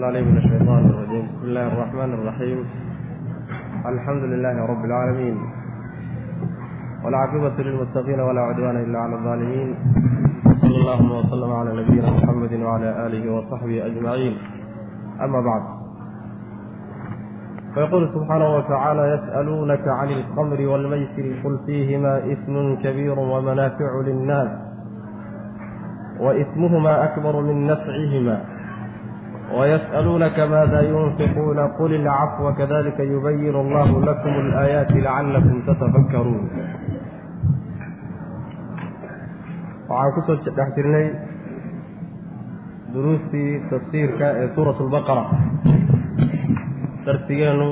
العليم من الشيطان الرجيم بسم الله الرحمن الرحيم الحمد لله رب العالمين والعاقبة للمتقين ولا عدوان إلا على الظالمين صلى اللهم وسلم على نبينا محمد وعلى آله وصحبه أجمعين أما بعد فيقول سبحانه وتعالى يسألونك عن الخمر والميسر قل فيهما إثم كبير ومنافع للناس وإثمهما أكبر من نفعهما ويسألونك ماذا ينفقون قل العفو كذلك يبين الله لكم الآيات لعلكم تتفكرون waxaan kusoo dhex jirnay duruustii tafsiirka ee suurat lbaqara darsigeenu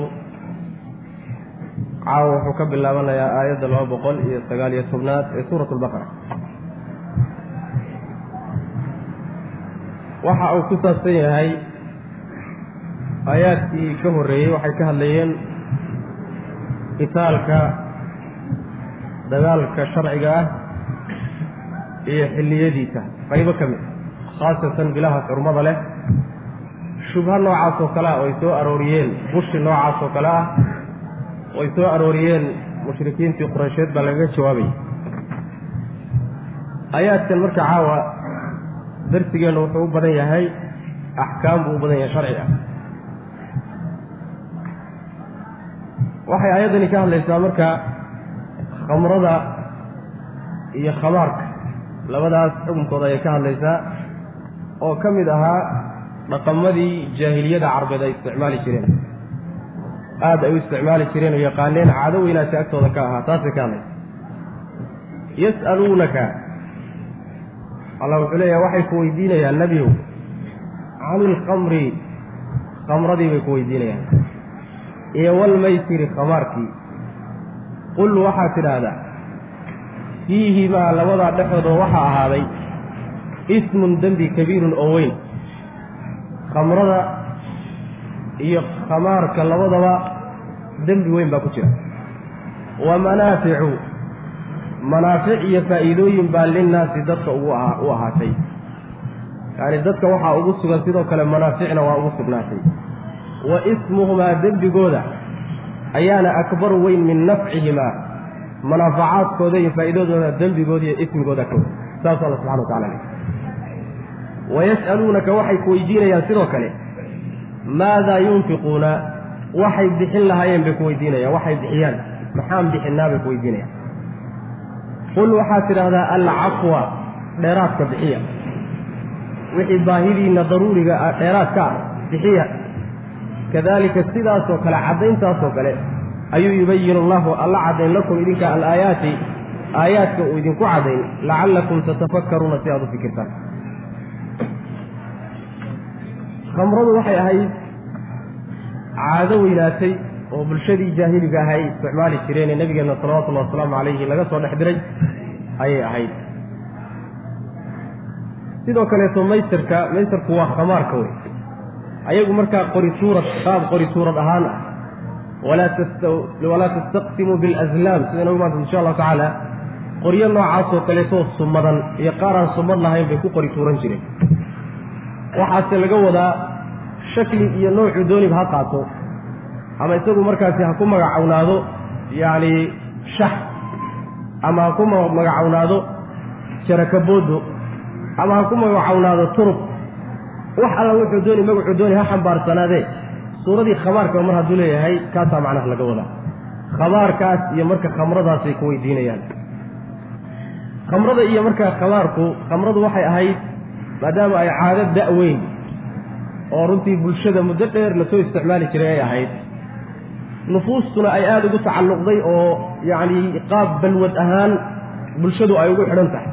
caawa wuxuu ka bilaabanayaa aayadda laba boqol iyo sagaal iyo tobnaad ee suurat lbaqara waxa uu ku saabsan yahay aayaadkii ka horreeyey waxay ka hadlayeen qitaalka dagaalka sharciga ah iyo xilliyadiisa. Qaybo ka mid khaasatan bilaha xurmada leh shubha noocaas oo kale ah oo ay soo arooriyeen bushi noocaas oo kale ah oo ay soo arooriyeen mushrikiintii qureysheed baa lagaga jawaabayay aayaadkan marka caawa darsigeennu wuxuu u badan yahay axkaam buu u badan yahay sharci ah waxay aayaddani ka hadlaysaa marka khamrada iyo khamaarka labadaas xukunkooda ayay ka hadlaysaa oo ka mid ahaa dhaqamadii jaahiliyada carbeed ay isticmaali jireen. Aada ay u isticmaali jireen oo yaqaaneen caado weynaasi agtooda ka ahaa taasay ka hadlaysa. Yas'aluunaka allah wuxuu leeyahay waxay ku weydiinayaan nebiyow cani ilkamri khamradii bay ku weydiinayaan iyo walmaysiri khamaarkii qul waxaad tidhaahdaa fiihimaa labadaa dhexdoodoo waxaa ahaaday ismun dembi kabiirun oo weyn. Khamrada iyo khamaarka labadaba dembi weyn baa ku jira. Wa manaaficu manaafic iyo faa'iidooyin baa linnaasi dadka ugu u ahaatay. Yacani dadka waxaa ugu sugan sidoo kale manaaficna waa ugu sugnaatay wa ismuhumaa dembigooda ayaana akbaru weyn min nafcihimaa manaafacaadkooda iyo faa'iidadooda dembigooda iyo ismigooda weyn saasuu alla subxana wa tacala le wayas'aluunaka waxay ku weydiinayaan sidoo kale maadaa yunfiquuna? Waxay bixin lahaayeen bay ku weydiinayaan waxay bixiyaan. Maxaan bixinaa bay ku weydiinayaan qul waxaad tidhaahdaa alcafwa dheeraadka bixiya. Wixii baahidiinna daruuriga ah dheeraadka ah bixiya kadalika sidaasoo kale caddayntaasoo kale ayuu yubayinu allahu alla caddayn lakum idinka alaayaati aayaadka uu idinku caddayn lacallakum tatafakkaruuna si aad u fikirtaan. Khamradu waxay ahayd caado weynaatay oo bulshadii jaahiliga ahay isticmaali jireen ee nebigeenna salawatullahi wasalaamu calayhi laga soo dhex diray ayay ahayd. Sidoo kaleeto maysarka maysarku waa khamaarka wey ayagu markaa qori suurad qaab qori suurad ahaan ah walaa tastaqsimuu bilaslaam sida nagu maanta insha allahu tacaala qoryo noocaasoo kaleetoo sumadan iyo qaaraan sumad lahayn bay ku qori tuuran jireen. Waxaase laga wadaa shakli iyo noocuu dooniba ha qaato ama isagu markaasi ha ku magacawnaado yacni shax ama ha ku magacawnaado jarakaboodo ama ha ku magacawnaado turub wax alla wuxuu dooni magacuu dooni ha xambaarsanaadee suuradii khamaarka mar hadduu leeyahay kaasaa macnaha laga wadaa. Khamaarkaas iyo marka khamradaasay ku weydiinayaan. Khamrada iyo markaa khamaarku khamradu waxay ahayd maadaama ay caado da-weyn oo runtii bulshada muddo dheer la soo isticmaali jiray ay ahayd. Nufuustuna ay aada ugu tacalluqday oo yacni qaab balwad ahaan bulshadu ay ugu xidhan tahay.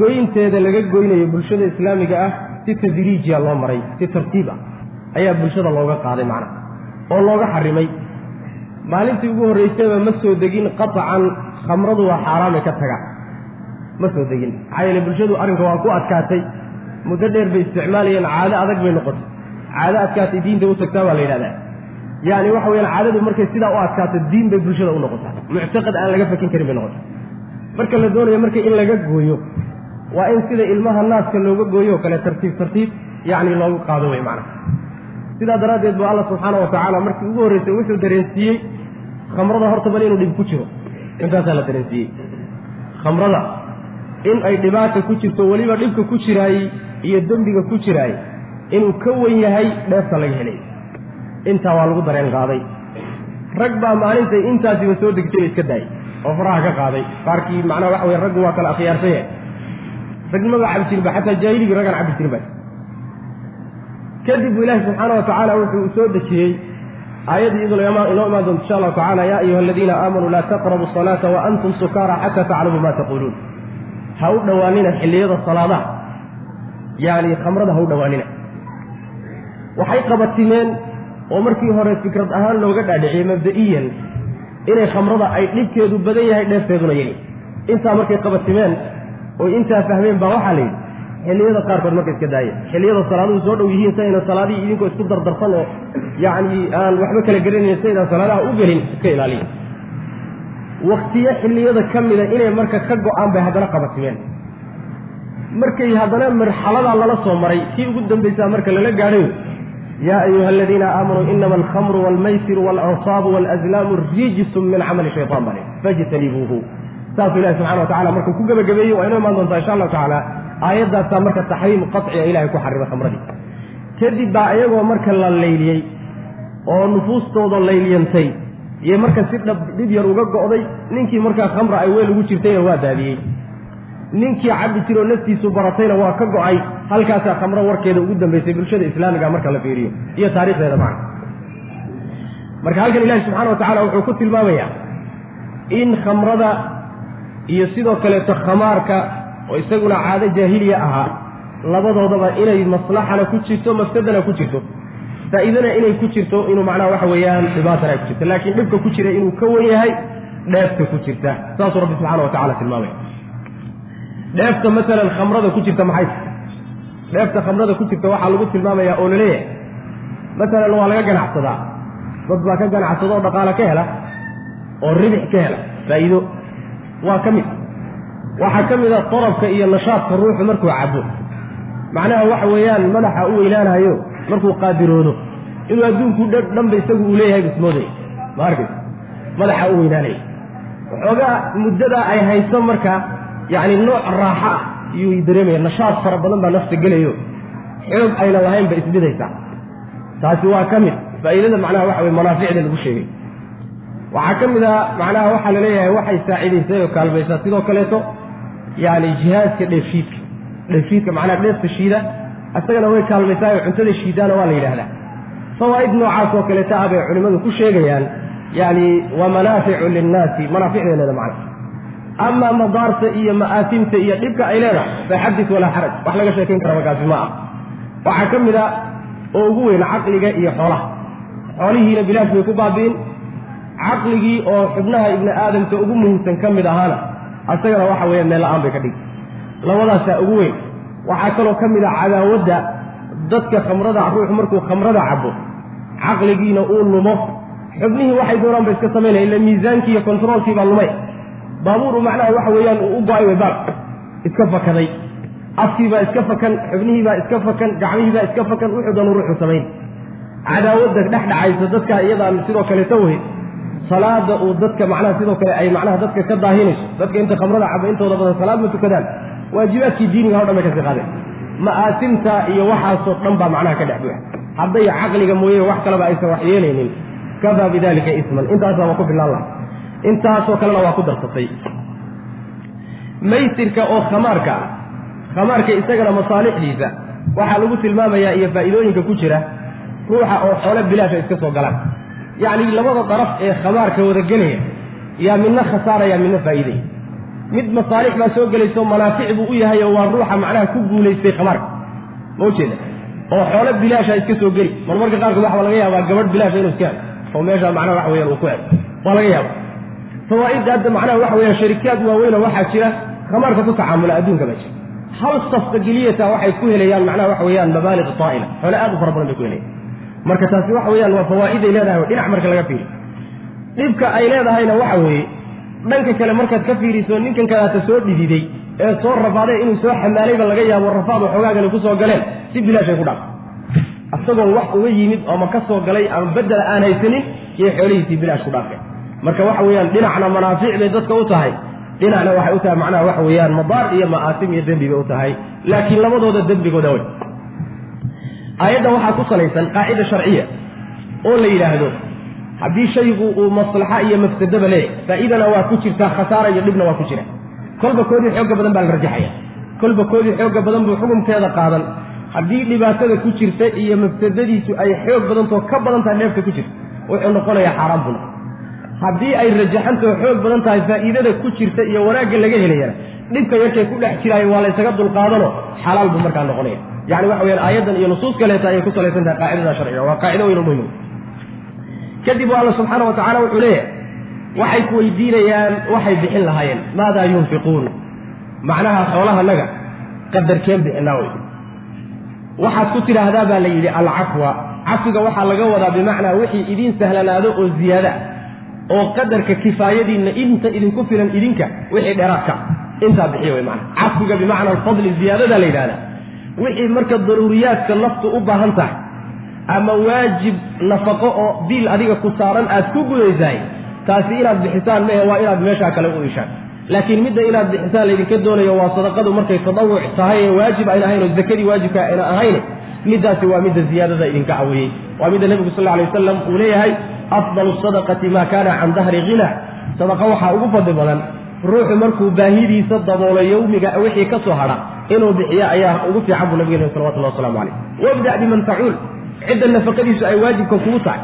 Goynteeda laga goynayo bulshada islaamiga ah si tadriijiya loo maray si tartiib ah ayaa bulshada looga qaaday macnaha oo looga xarimay. Maalintii ugu horraysayba ma soo degin qatacan khamradu waa xaaraamay ka tagaan ma soo degin. Maxaa yeele bulshadu arrinka waa ku adkaatay. Muddo dheer bay isticmaalayeen caado adag bay noqotay. Caado adkaatay diinta u tagtaa baa la yidhahdaa. Yacni waxa weyaan caadadu markay sidaa u adkaato diin bay bulshada u noqotaa muctaqad aan laga fakin karin bay noqota marka la doonayo marka in laga gooyo waa in sida ilmaha naaska looga gooyo oo kale tartiib tartiib yacni loogu qaado wey macnaha sidaa daraaddeed bu alla subxaana wa tacaala markii ugu horreysay wuxuu dareensiiyey khamrada horta bal inuu dhib ku jiro. Intaasaa la dareensiiyey. Khamrada in ay dhibaata ku jirto weliba dhibka ku jiraayey iyo dembiga ku jiraayey inuu ka wen yahay dheefta laga helay. Intaa waa lagu dareen qaaday. Rag baa maalintay intaasiba soo degtay iska daayay oo faraha ka qaaday. Qaarkii macnaha waxa weye raggu waa kala akhyaarsan yahay ragnimada cabi jirin ba xataa jaahiligii raggan cabi jirin ba kadib bu ilaahi subxaana wa tacaala wuxuu soo dejiyey aayaddii iyadoo inoo imaan doonto insha allahu tacala yaa ayuha aladiina aamanuu laa taqrabu salaata wa antum sukaara xataa taclamuu ma taquuluun ha u dhowaanina xilliyada salaadaha yani khamrada ha u dhowaanina waxay qabatimeen oo markii hore fikrad ahaan looga dhaadhiciyey mabda'iyan inay khamrada ay dhibkeedu badan yahay dheefteeduna yeli. Intaa markay qabatimeen oy intaa fahmeen baa waxaa la yidhi xilliyada qaarkood marka iska daaya xilliyada salaaduhu soo dhow yihiin sayna salaadihii idinkoo isku dardarsan oo yacni aan waxba kala garanayn saydaan salaadaha u gelin iska ilaaliya. Waktiyo xilliyada ka mida inay marka ka go'aan bay haddana qabatimeen. Markay haddana marxaladaa lala soo maray kii ugu dambaysaa marka lala gaadhay yaa ayuha aladiina aamanuu inama alkhamru waalmaysiru waalanصaabu waalazlaamu rijisun min camali shayطan bale fajtanibuuhu saasuu ilahi subxana wa tacala markuu ku gebagabeeyey waa inoo imaan doontaa insha allahu tacaala aayaddaasaa marka taxriim qaciga ilahay ku xarimay khamradii kadib baa iyagoo marka la layliyey oo nufuustooda layliyantay iyo marka si dhab dhib yar uga go'day ninkii markaa khamra ay weel ugu jirtayna waa daadiyey. Ninkii cabbi jiroo naftiisu baratayna waa ka go'ay halkaasaa khamro warkeeda ugu dambaysay bulshada islaamiga marka la fiiriyo iyo taarikhdeeda macna. Marka halkan ilahi subxana wa tacala wuxuu ku tilmaamayaa in khamrada iyo sidoo kaleeto khamaarka oo isaguna caado jaahiliya ahaa labadoodaba inay maslaxana ku jirto mafsadana ku jirto. Faa'iidana inay ku jirto inuu macnaha waxa weeyaan dhibaatana ay ku jirto. Laakiin dhibka ku jira inuu ka wen yahay dheefta ku jirta. Saasuu rabbi subxana wa tacala tilmaamaya dheefta masalan khamrada ku jirta maxay? Dheefta khamrada ku jirta waxaa lagu tilmaamayaa oo la leeyahay masalan waa laga ganacsadaa. Dad baa ka ganacsada oo dhaqaale ka hela oo ribix ka hela. Faa'iido waa ka mid. Waxaa ka mid a darabka iyo nashaadka ruuxu markuu cabo macnaha waxa weeyaan madaxa u weynaanayo markuu qaadiroodo. Inuu adduunku dhanba isagu uu leeyahay bismooday. Ma arkaysa madaxa u weynaanaya waxoogaa muddadaa ay hayso marka yacni nooc raaxo ah iyuu dareemaya nashaad fara badan baa nafta gelayo. Xoog ayna lahayn ba isbidaysaa taasi waa ka mid. Faa'iidada macnaha waxa weye manaaficda lagu sheegay waxaa ka mid a macnaha waxaa la leeyahay waxay saaciidaysay oo kaalmaysaa sidoo kaleeto yani jihaazka dheefshiidka. Dheefshiidka macnaha dheefta shiida isagana way kaalmaysaa oo cuntada shiidaana waa la yidhahdaa fawaa'id noocaas oo kaleeta ah bay culimmadu ku sheegayaan yani wa manaaficu linnaasi manaaficday leeda macna. Amaa madaarta iyo ma'aasimta iyo dhibka ay leedahay faxadis walaa xaraj. Wax laga sheekayn kara markaasi ma ah waxaa ka mid a oo ugu weyn caqliga iyo xoolaha. Xoolihiina bilaash bay ku baabi'in caqligii oo xubnaha ibni aadamka ugu muhiimsan ka mid ahaana asagana waxa weeye meel la'aan bay ka dhigi labadaasaa ugu weyn waxaa kaloo ka mid a cadaawadda dadka khamrada ruuxu markuu khamrada cabo caqligiina uu lumo. Xubnihii waxay doonaan ba iska samaynaya illa miisaankii iyo kontaroolkii baa lumay. Baabuuru macnaha waxa weeyaan uu u go'ay way baal iska fakaday. Afkiibaa iska fakan xubnihiibaa iska fakan gacmihiibaa iska fakan wuxuu doonu ruuxu samayn cadaawadda dhex dhacaysa dadka iyadaan sidoo kaleeta wey salaada uu dadka macnaha sidoo kale ay macnaha dadka ka daahinayso dadka inta khamrada caba intooda badan salaad ma tukadaan. Waajibaadkii diiniga o dhan bay ka sii qaadeen. Ma'aasimta iyo waxaasoo dhan baa macnaha ka dhex buuxa. Hadday caqliga mooye wax kaleba aysan wax yeelaynin kafaa bidalika isman. Intaasaa waa ku filaan laha intaasoo kalena waa ku darsatay. Maysirka oo khamaarka ah khamaarka isagana masaalixdiisa waxaa lagu tilmaamayaa iyo faa'iidooyinka ku jira ruuxa oo xoolo bilaasha iska soo galaan yacni labada daraf ee khamaarka wada gelaya yaa midna khasaaraya midna faa'iidaya mid masaalix baa soo gelayso manaafic buu u yahay oo waa ruuxa macnaha ku guulaystay khamaarka ma ujeeda oo xoolo bilaasha iska soo geli. Marmarka qaarkood waxaa laga yaabaa gabadh bilaasha inuu iska helo oo meesha macnaha waxa weyaan uu ku helo waa laga yaaba fawaa'idda hadda macnaha waxa weeyaan sharikaad waaweynoo waxaa jira khamaarka ku tacaamula adduunka baa jira. Hal safka geliyata waxay ku helayaan macnaha waxa weeyaan mabaaliq taa'ila xoole aad u fara badan bay ku helayaan marka taasi waxa weeyaan waa fawaa'iday leedahay dhinac marka laga fiiriyo. Dhibka ay leedahayna waxa weeye dhanka kale markaad ka fiiriso ninkan kadaata soo dhididay ee soo rafaadee inuu soo xamaalayba laga yaabo rafaad waxoogaagani ku soo galeen si bilaashay ku dhaaf. Isagoon wax uga yimid ama ka soo galay ama bedela aan haysanin iyo xoolihiisii bilaash ku dhaafeen marka waxa weeyaan dhinacna manaafic bay dadka u tahay. Dhinacna waxay u tahay macnaha waxa weeyaan madaar iyo ma'aasim iyo dembi bay u tahay. Laakiin labadooda dembigooda wey aayaddan waxaa ku salaysan qaacida sharciya oo la yidhaahdo haddii shaygu uu maslaxa iyo mafsadaba leeyahy faa'iidana waa ku jirtaa khasaara iyo dhibna waa ku jira. Kolba koodii xooga badan baa la rajaxaya kolba koodii xooga badan buu xukunkeeda qaadan. Haddii dhibaatada ku jirta iyo mafsadadiisu ay xoog badantao ka badan tahay dheefta ku jirta wuxuu noqonayaa xaaraan buna haddii ay rajaxantao xoog badan tahay faa'iidada ku jirta iyo wanaagga laga helayana dhibka yarkay ku dhex jiraayo waa laysaga dulqaadano xalaal buu markaa noqonaya yani waxa weyaan aayaddan iyo nusuus kaleeta ayay ku salaysan tahay qaacidada sharciga. Waa qaacido weyn oo muhiim kadib alla subxaana wa tacala wuxuu leeyahay waxay ku weydiinayaan waxay bixin lahaayeen. Maadaa yunfiquun? Macnaha xoolahanaga qadarkeen bixinaa wey waxaad ku tidhaahdaa baa la yidhi alcafwa. Cafiga waxaa laga wadaa bimacnaa wixii idiin sahlanaado oo ziyaada oo qadarka kifaayadiinna inta idinku filan idinka wixii dheeraadka intaa bixiya wey maana cafiga bimacna alfadli ziyaadada la yidhahda wixii marka daruuriyaadka naftu u baahan tahay ama waajib nafaqo oo biil adiga ku saaran aad ku gudaysahay taasi inaad bixisaan mehe waa inaad meeshaa kale u ishaan laakiin midda inaad bixisaan laydinka doonayo waa sadaqadu markay tadawuc tahay ee waajib ayna ahayn oo zakadii waajibka ayna ahayn middaasi waa midda ziyaadada idinka cawiyey. Waa midda nebigu sal alay wasalam uu leeyahay afdalu sadaqati maa kaana can dahri hina sadaqa waxaa ugu fadli badan ruuxu markuu baahidiisa daboolo yowmiga wixii ka soo hadha inuu bixiyo ayaa ugu fiican buu nabigeen salawatullah waslamu calayh. Wabda biman tacuul cidda nafaqadiisu ay waajibka kugu tahay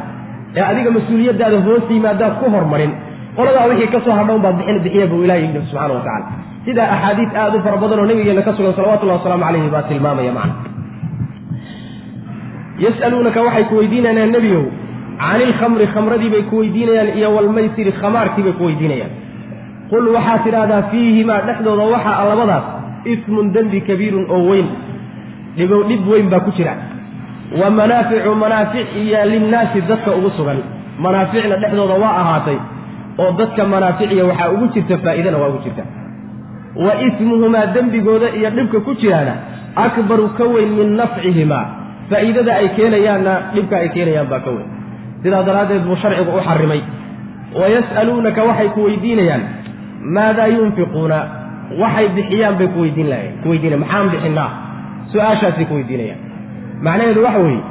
ee adiga mas'uuliyadaada hoos yimaadaad ku hormarin qoladaa wixii ka soo hadhown baad bixin bixiya buu ilahi yidhi subxana wa tacala sidaa axaadiis aad u fara badan oo nabigeena ka sugan salawatullahi wasalaamu calayhi baa tilmaamaya macna. Yas'aluunaka waxay ku weydiinayaan nebiyow cani ilkhamri khamradii bay ku weydiinayaan iyo walmaysiri khamaarkii bay ku weydiinayaan. Qul waxaad tidhaahdaa fiihimaa dhexdooda waxaa labadaas ismun dembi kabiirun oo weyn dhibo dhib weyn baa ku jira. Wa manaaficu manaafic iyo linnaasi dadka ugu sugan. Manaaficna dhexdooda waa ahaatay oo dadka manaaficiya waxaa ugu jirta faa'iidana waa ugu jirta. Wa ismuhumaa dembigooda iyo dhibka ku jiraana akbaru ka weyn min nafcihimaa. Faa'iidada ay keenayaanna dhibka ay keenayaan baa ka weyn. Sidaa daraaddeed buu sharcigu u xarimay wa yas'aluunaka waxay ku weydiinayaan maadaa yunfiquuna waxay bixiyaan bay ku weydiin lahayen ku weydiinayan maxaan bixinaa su'aashaasay ku weydiinayaan. Macnaheedu waxa weeye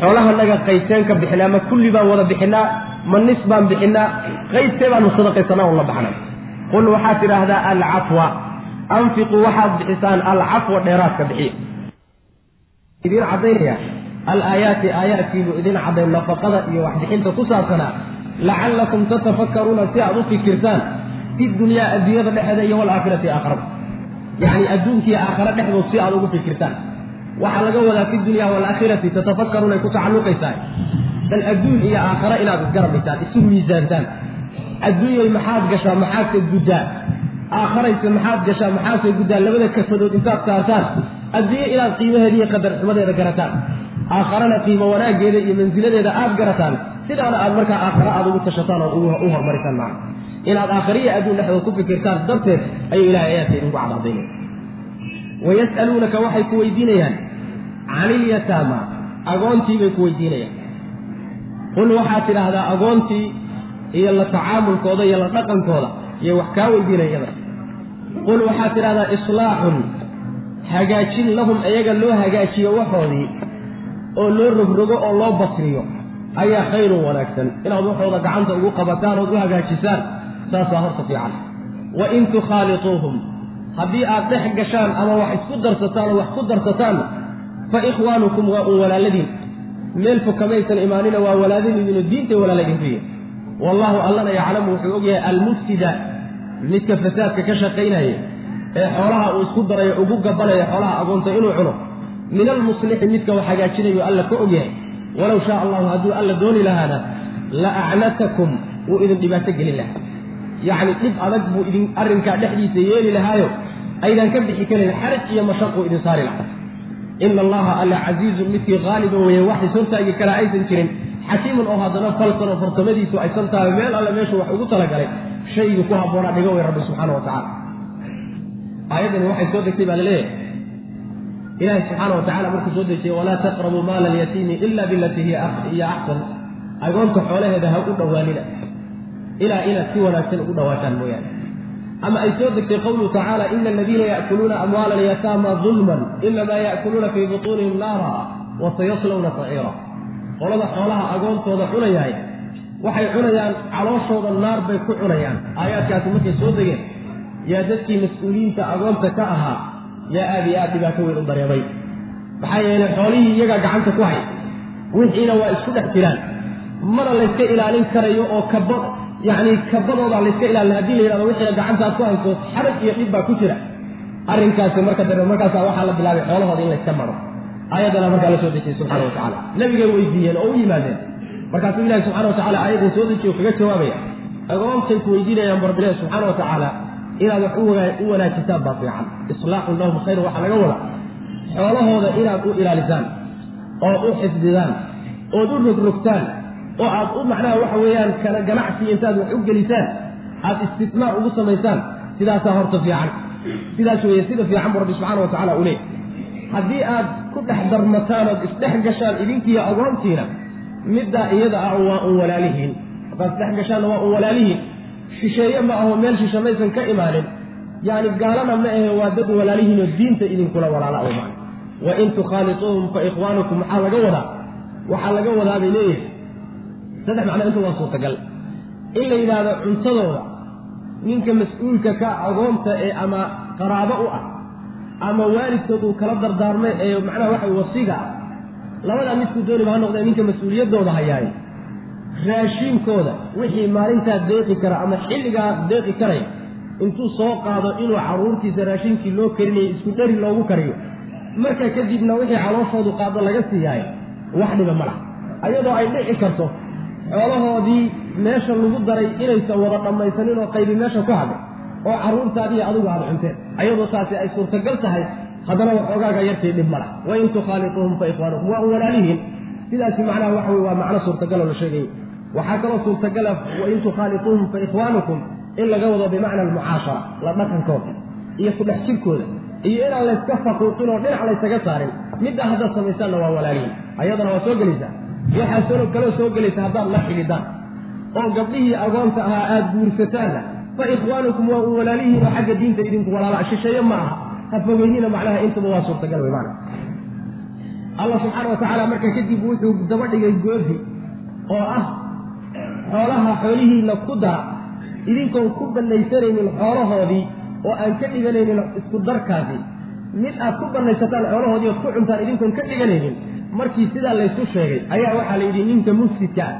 xoolahanaga qaybteen ka bixinaa ma kulli baan wada bixinaa ma nis baan bixinaa qaybtee baanu sadaqaysanaa un la baxnaa qul waxaad tidhaahdaa alcafwa. Anfiquu waxaad bixisaan alcafwa dheeraadka bixiya. Idiin caddaynaya alaayaati aayaadkiibuu idin caddayn nafaqada iyo waxbixinta ku saabsanaa lacallakum tatafakkaruuna si aad u fikirtaan fi dunyaa adduunyada dhexeeda iyo walaakhirati aakhirada yacni adduunkiiyo aakhare dhexdood si aad ugu fikirtaan. Waxaa laga wadaa fi dunya walaakhirati tatafakkaruun ay ku tacalluqaysaa. Bal adduun iyo aakhare inaad isgarabaysaan isu miisaantaan. Adduunyay maxaad gashaa maxaadse guddaa. Aakharayse maxaad gashaa maxaadse guddaa. Labada kafadood intaad saartaan adduunye inaad qiimaheeda iyo qadar xumadeeda garataan. Aakharana qiimo wanaaggeeda iyo mansiladeeda aad garataan. Sidaana aad markaa aakhare aad ugu tashataan oo u horumarisaan macna inaad aakhariya adduun dhexdood ku fikirtaan darteed ayuu ilahay ayaadka idinku cadcadaynaya wayas'aluunaka waxay ku weydiinayaan can ilyataama agoontii bay ku weydiinayaan qul waxaad tidhaahdaa agoontii iyo la tacaamulkooda iyo la dhaqankooda iyo wax kaa weydiinaya iyada qul waxaad tidhahdaa islaaxun hagaajin lahum iyaga loo hagaajiyo waxoodii oo loo rogrogo oo loo basriyo ayaa khayrun wanaagsan inaad waxooda gacanta ugu qabataan ood u hagaajisaan saasaa horta fiican. Wa in tukhaaliطuuhum haddii aad dhex gashaan ama wax isku darsataan oo wax ku darsataan fa ikhwaanukum waa un walaaladiin meel fog kamaysan imaanina waa walaadadiidino diintay walaaladinku yihiin wallaahu allana yaclamu wuxuu ogyahay almufsida. Midka fasaadka ka shaqaynaya ee xoolaha uu isku darayo ugu gabanaya xoolaha agoonta inuu cuno min almuslixi midka wax hagaajinayo alla ka ogyahay walow shaa allahu hadduu alla dooni lahaana la acnatakum wuu idin dhibaato gelin lahaa yacni dhib adag buu idin arrinkaa dhexdiisa yeeli lahaayo aydan ka bixi karin xaraj iyo mashaquu idin saari lahaa. Ina allaha alla casiizun midkii haaliba weeye wax ishortaagi kala aysan jirin. Xakiimun oo haddana falsan oo farsamadiisu aysan tahay meel alle meeshu wax ugu talagalay shaygii ku habboonaa dhiga way rabbi subxaana wa tacala aayaddani waxay soo degtay baa la leeyahay ilaahay subxaana wa tacala markuu soo dejiyey walaa taqrabuu maala alyatiimi ila bilatii hiya axsan agoonta xoolaheeda ha u dhowaanina ilaa inaad si wanaagsan ugu dhawaataan mooyaane. Ama ay soo degtay qawluhu tacaala ina aladiina ya'kuluuna amwaala alyataama dulman inamaa ya'kuluuna fii butuunihim naara wa sayaslawna saciira qolada xoolaha agoontooda cunayahay waxay cunayaan calooshooda naar bay ku cunayaan. Aayaadkaasi markay soo degeen yaa dadkii mas'uuliyiinta agoonta ka ahaa yaa aad iyo aad dhibaato weyn u dareemay maxaa yeelay xoolihii iyagaa gacanta ku hay wixiina waa isku dhex jiraan. Mana layska ilaalin karayo oo kaba yacni kabadoodaa layska ilaalin haddii la yidhahdo wixiina gacantaad ku hayso xarag iyo dhib baa ku jira. Arrinkaasi marka dambe markaasaa waxaa la bilaabay xoolahooda in layska maro. Aayaddana markaa la soo dejiyey subxana wa tacala nabigay weydiiyeen oo u yimaadeen. Markaasuu ilahi subxana wa tacala aayaddan soo dejiyo kaga jawaabaya. Agoontay ku weydiinayaan barbilahi subxaana wa tacaala inaad wax u wanaajisaan baa fiican. Islaaxun lahum khayr waxaa laga wadaa. Xoolahooda inaad u ilaalisaan ood u xifdidaan ood u rogrogtaan oo aad u macnaha waxa weeyaan kala ganacsi intaad wax u gelisaan aad istismaar ugu samaysaan sidaasaa horta fiican. Sidaas weeye sida fiican buu rabbi subxana wa tacala u leey haddii aad ku dhex darmataan ood isdhex gashaan idinkiiyo agoontiina middaa iyada ah waa un walaalihiin. Haddaad isdhex gashaanna waa un walaalihiin. Shisheeye ma aho meel shishe maysan ka imaanin. Yacni gaalana ma ahe waa dad walaalihiinoo diinta idinkula walaala wa in tukhaaliuuhum fa ikhwaanukum maxaa laga wadaa? Waxaa laga wadaa bay leeyihiin saddex macno inta waa suurtagal. In la yidhaahdo cuntadooda ninka mas'uulka ka agoonta ee ama qaraabo u ah ama waalidkood uu kala dardaarmay ee macnaha waxa wasiga ah labadaa midkuu dooniba ha noqdee ninka mas'uuliyaddooda hayaay raashiinkooda wixii maalintaa deeqi kara ama xilligaa deeqi karaya intuu soo qaado inuu carruurtiisa raashinkii loo karinayay isku dheri loogu kariyo markaa kadibna wixii calooshoodu qaado laga siiyaayo wax dhiba ma laha. Ayadoo ay dhici karto xoolahoodii meesha lagu daray inaysan wada dhammaysanin oo qaybi meesha ku hadhay oo carruurtaadiiyo adigu aada cunteen. Ayadoo taasi ay suurtagal tahay haddana waxoogaaga yartii dhib ma lah wain tukhaaliuuhum fa ikhwaanukum waa walaalihiin sidaasi macnaha waxa wey waa macno suurtagaloo la sheegay. Waxaa kaloo suurtagala wain tukhaaliuuhum fa ikhwaanukum in laga wado bimacna almucaashara la dhaqankooda iyo ku dhex jirkooda iyo inaan layska faquuqin oo dhinac laysaga saarin. Middaa haddaad samaysaanna waa walaalihiin ayadana waa soo gelaysaa waxaa soo kaloo soo gelaysa haddaad la xidhidaan oo gabdhihii agoonta ahaa aada guursataanna fa ikhwaanukum waa un walaalihiin oo xagga diinta idinku walaala shisheeye ma aha. Ha fogeynina macnaha intaba waa suurtagal wey maana allah subxaana wa tacaala marka kadib wuxuu daba dhigay goofi oo ah xoolaha xoolihiina ku dara. Idinkoon ku banaysanaynin xoolahoodii oo aan ka dhiganaynin isku darkaasi. Mid aad ku banaysataan xoolahoodii ood ku cuntaan idinkoon ka dhiganaynin markii sidaa laysu sheegay ayaa waxaa la yidhi ninka mufsidka ah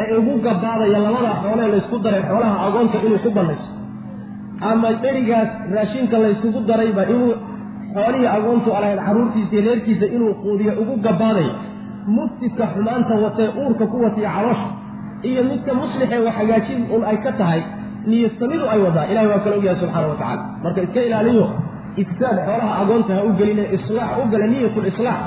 ee ugu gabaadaya labada xoolee laysku daray xoolaha agoonta inuu ku banayso ama dherigaas raashinka laysugu darayba inuu xoolihii agoontu alahayd carruurtiisa reerkiisa inuu quudiyo ugu gabaadayo mufsidka xumaanta watee uurka ku watiya caloosha iyo midka muslixee wax hagaajin un ay ka tahay niyasamidu ay wadaa ilahay waa kala ogyahay subxaana wa tacala marka iska ilaaliyo ifsaad xoolaha agoonta ha u geline islaax u gala niyatulislaax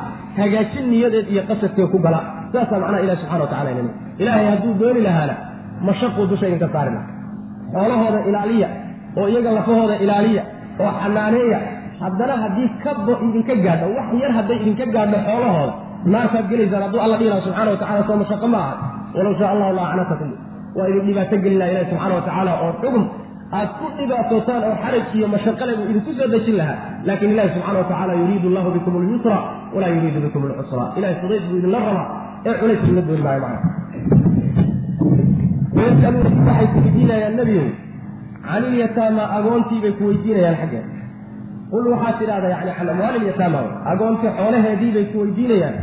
hagaajin niyadeed iyo qasadkee ku gala saasaa macnaha ilahi subxana wa tacala inani ilaahay hadduu dooni lahaana mashaquu dusha idinka saari laha xoolahooda ilaaliya oo iyaga lafahooda ilaaliya oo xanaaneeya haddana haddii kabo idinka gaadho wax yar hadday idinka gaadho xoolahooda naarkaad gelaysaan hadduu alla dhihi laha subxana wa tacala soo mashaqo ma aha walow shaa allahu la acnatakum waa idin dhibaato gelin laha ilahi subxana wa tacaala oo xugum aad ku dhibaatootaan oo xaraj iyo mashaqale buu idinku soo dejin lahaa. Laakin ilahi subxana wa tacala yuriidu allahu bikum alyusra walaa yuriidu bikum alcusra ilahay fudayd buu idinla rabaa. Ee culays idinla dooni maayo macna wayasaluuna waxay ku weydiinayaan nebiyow can ilyataama agoontii bay ku weydiinayaan xaggeeda qul waxaad tidhahdaa yani can amwaali ilyataama agoontii xoolaheedii bay ku weydiinayaan.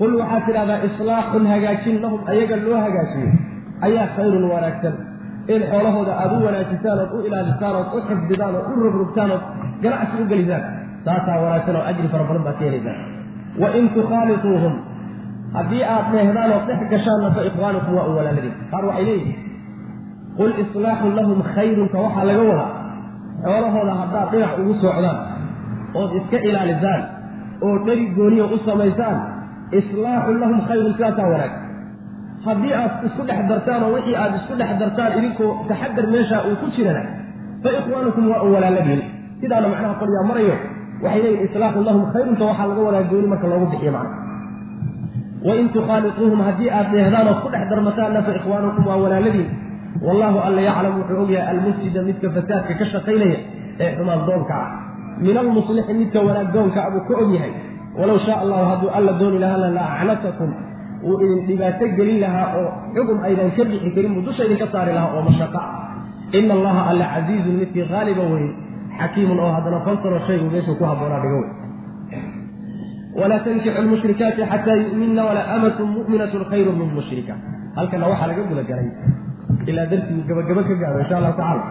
Qul waxaad tidhahdaa islaaxun hagaajin lahum ayaga loo hagaajiyo ayaa khayrun wanaagsan in xoolahooda aada u wanaajisaan ood u ilaalisaan ood u xifdidaan ood u rogrogtaan ood ganacsi u gelisaan taasaa wanaagsan oo ajri fara badan baad ka helaysaan. Wa in tukhaaliquuhum haddii aad dheehdaan ood dhex gashaanna fa ikhwaanukum waa u walaaladiin qaar waxay leeyihiin qul islaaxun lahum khayrunka waxaa laga wadaa? Xoolahooda haddaad dhinac ugu socdaan ood iska ilaalisaan oo dheri gooniya u samaysaan islaaxun lahum khayrun sidaasaa wanaagsan haddii aad isku dhex dartaan oo wixii aad isku dhex dartaan idinkoo taxadar meeshaa uu ku jirana fa ikhwaanukum waa un walaaladiin sidaana macnaha qolyaa marayo waxay leeyihiin islaaxun lahum khayrunta waxaa laga wadaa gooni marka loogu bixiyo macna wain tukhaaliquuhum haddii aad dheehdaan oo ku dhex darmataanna fa ikhwaanukum waa walaaladiin wallahu alla yaclam wuxuu ogyahay almufsida midka fasaadka ka shaqaynaya ee xumaan doonka ah. Min almuslixi midka wanaag doonka ah buu ka og yahay. Walow shaa allahu hadduu alla dooni lahaana la acnatakum uu idin dhibaato gelin lahaa oo xugum aydan ka bixi karin buu dusha idinka saari lahaa oo mashaqa ah. Ina allaha alla casiizun midkii haaliba wey xakiimun oo haddana falsaro shaygu meeshuu ku habboonaa dhiga wey walaa tankixu lmushrikaati xataa yu'minna walaa amatun mu'minatun khayru min mushrika. Halkana waxaa laga gudagalay ilaa darsigii gabagaba ka gaaro insha allahu tacala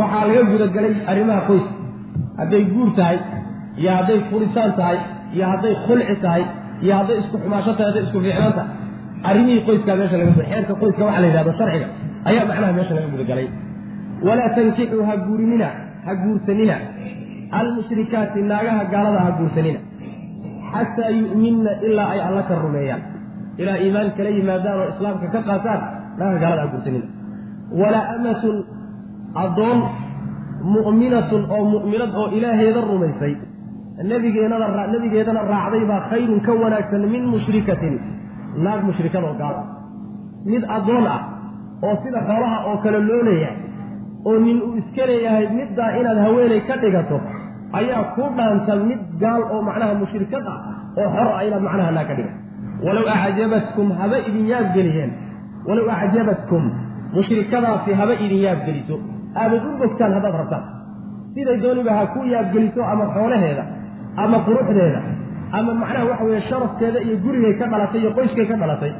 waxaa laga gudagalay arrimaha qoyska hadday guur tahay iyo hadday furisaan tahay iyo hadday khulci tahay iyo hadday isku xumaasho tahay hadday isku fiicnaan tahay arrimihii qoyskaa meesha laga xeerka qoyska waxa la yidhahdo sharciga ayaa macnaha meesha laga gudagalay walaa tankixuu ha guurinina ha guursanina. Almushrikaati naagaha gaalada ha guursanina. Xataa yu'minna ilaa ay alla ka rumeeyaan. Ilaa iimaan kala yimaadaan oo islaamka ka qaataan naagaha gaalada ha guursanina. Walaa amatun addoon mu'minatun oo mu'minad oo ilaaheeda rumaysay nabigeedana raacday baa khayrun ka wanaagsan min mushrikatin. Naag mushrikad oo gaal ah. Mid addoon ah oo sida xoolaha oo kale loo leeyahay oo nin uu iska leeyahay middaa inaad haweenay ka dhigato ayaa ku dhaanta mid gaal oo macnaha mushrikad ah oo xor ah inaad macnaha naa ka dhigato walow acjabatkum haba idin yaabgeliyeen walow acjabatkum mushrikadaasi haba idin yaabgeliso aabad u bogtaan haddaad rabtaan. Siday dooniba ha ku yaabgeliso ama xoolaheeda ama quruxdeeda ama macnaha waxa weeye sharafkeeda iyo gurigay ka dhalatay iyo qoyskay ka dhalatay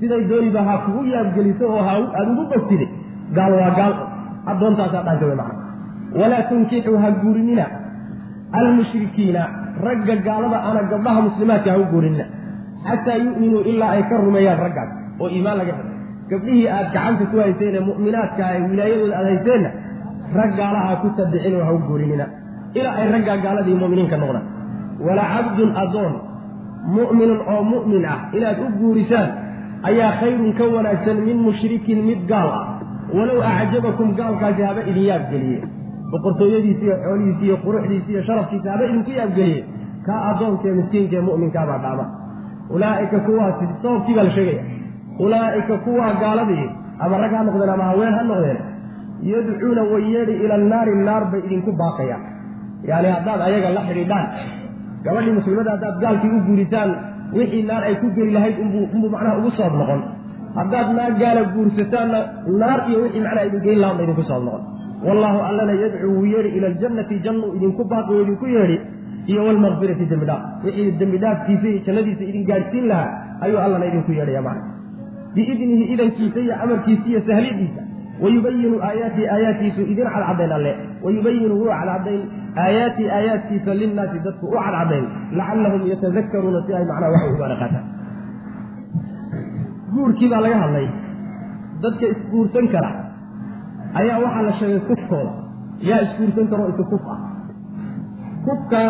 siday dooniba ha kugu yaabgeliso oo aad ugu bogtide. Gaal waa gaal. Addoontaasaa dhaanta wey macna walaa tunkixuu ha guurinina. Almushrikiina ragga gaalada ana gabdhaha muslimaadka ha u guurinina. Xataa yu'minuu ilaa ay ka rumeeyaan raggaas oo iimaan laga helo. Gabdhihii aad gacanta ku hayseen ee mu'minaadka ee wilaayadooda aad hayseenna rag gaalaha ku tabicin oo ha u guurinina. Ilaa ay raggaa gaaladii mu'miniinka noqdaan wala cabdun addoon. Mu'minun oo mu'min ah. Inaad u guurisaan ayaa khayrun ka wanaagsan min mushrikin mid gaal ah. Walow acjabakum gaalkaasi haba idin yaabgeliye boqortooyadiisi iyo xoolihiisi iyo quruxdiisi iyo sharafkiisa haba idinku yaabgeliye kaa addoonkaee miskiinka ee mu'minkaabaa dhaama. Ulaa'ika kuwaasi sababkii baa la sheegaya. Ulaa'ika kuwaa gaaladii ama rag ha noqdeen ama haween ha noqdeen yadcuuna way yeedhi ila annaari naar bay idinku baaqayaan. Yacni haddaad ayaga la xidhiidhaan gabadhii muslimada haddaad gaalkii u guurisaan wixii naar ay ku geli lahayd unbuu macnaha ugu soob noqon. Haddaad naar gaala guursataanna naar iyo wixii macnaha idin geyn lahaan ba idinku soob noqon. Wallaahu allana yadcuu wuu yeedhi ila aljannati jannu idinku baaqi oo idinku yeedhi iyo walmakfirati dembi dhaaf. Wixii dembi iyo jannadiisa idin gaadhsiin lahaa ayuu allana idinku yeedhaya macna biidnihi idankiisa iyo amarkiisa iyo sahlidiisa wayubayinu aayaati aayaadkiisu idin cadcadayn alle wayubayinu wuu cadcadayn aayaati aayaadkiisa linnaasi dadku u cadcadayn lacallahum yatadakaruuna si ay macnaha waxay ugaana qaataan guurkii baa laga hadlay dadka isguursan kara ayaa waxaa la sheegay kufkooda yaa isguursan karoo isu kuf ah kufka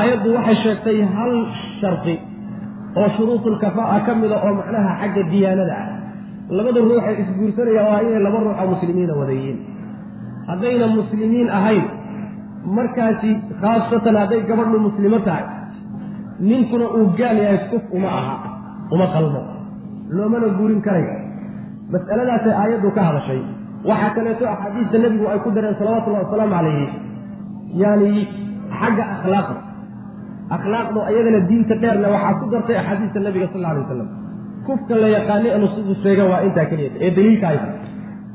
aayaddu waxay sheegtay hal shardi oo shuruudulkafaa'a ka mida oo macnaha xagga diyaanada ah labada ruuxay isguursanaya waa inay laba ruux oo muslimiina wadayiin haddayna muslimiin ahayn markaasi khaasatan hadday gabadhu muslimo tahay ninkuna uu gaal yahay kuf uma aha uma qalmo. Loomana guurin karayo mas'aladaasay aayaddu ka hadashay. Waxaa kaleeto axaadiista nebigu ay ku dareen salawatullahi wasalaamu calayhi. Yaani xagga akhlaaqda. Akhlaaqdu ayadana diinta dheerna waxaa ku dartay axaadiista nabiga sal alla alay wasalam kufka la yaqaanay ee nusuusu sheega waa intaa keliya ee daliilka aysa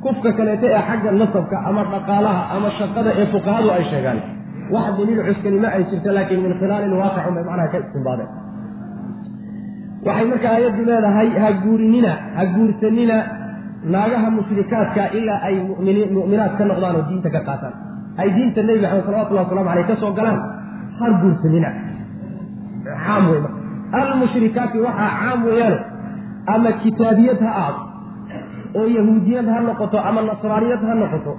kufka kaleeto ee xagga nasabka ama dhaqaalaha ama shaqada ee fuqahadu ay sheegaan wax daliil cuskanimo ay jirta laakiin min khilaali lwaaqic unbay macnaha ka istimbaadeen waxay marka aayaddu leedahay ha guurinina ha guursanina naagaha mushrikaadka ilaa ay mu'minaad ka noqdaan oo diinta ka qaataan. Ay diinta nebi maxamed salawatullahi waslamu aleyh ka soo galaan har guursanina caam wey marka almushrikaati waxaa caam weeyaane ama kitaabiyad ha ahdo oo yahuudiyad ha noqoto ama nasraaniyad ha noqoto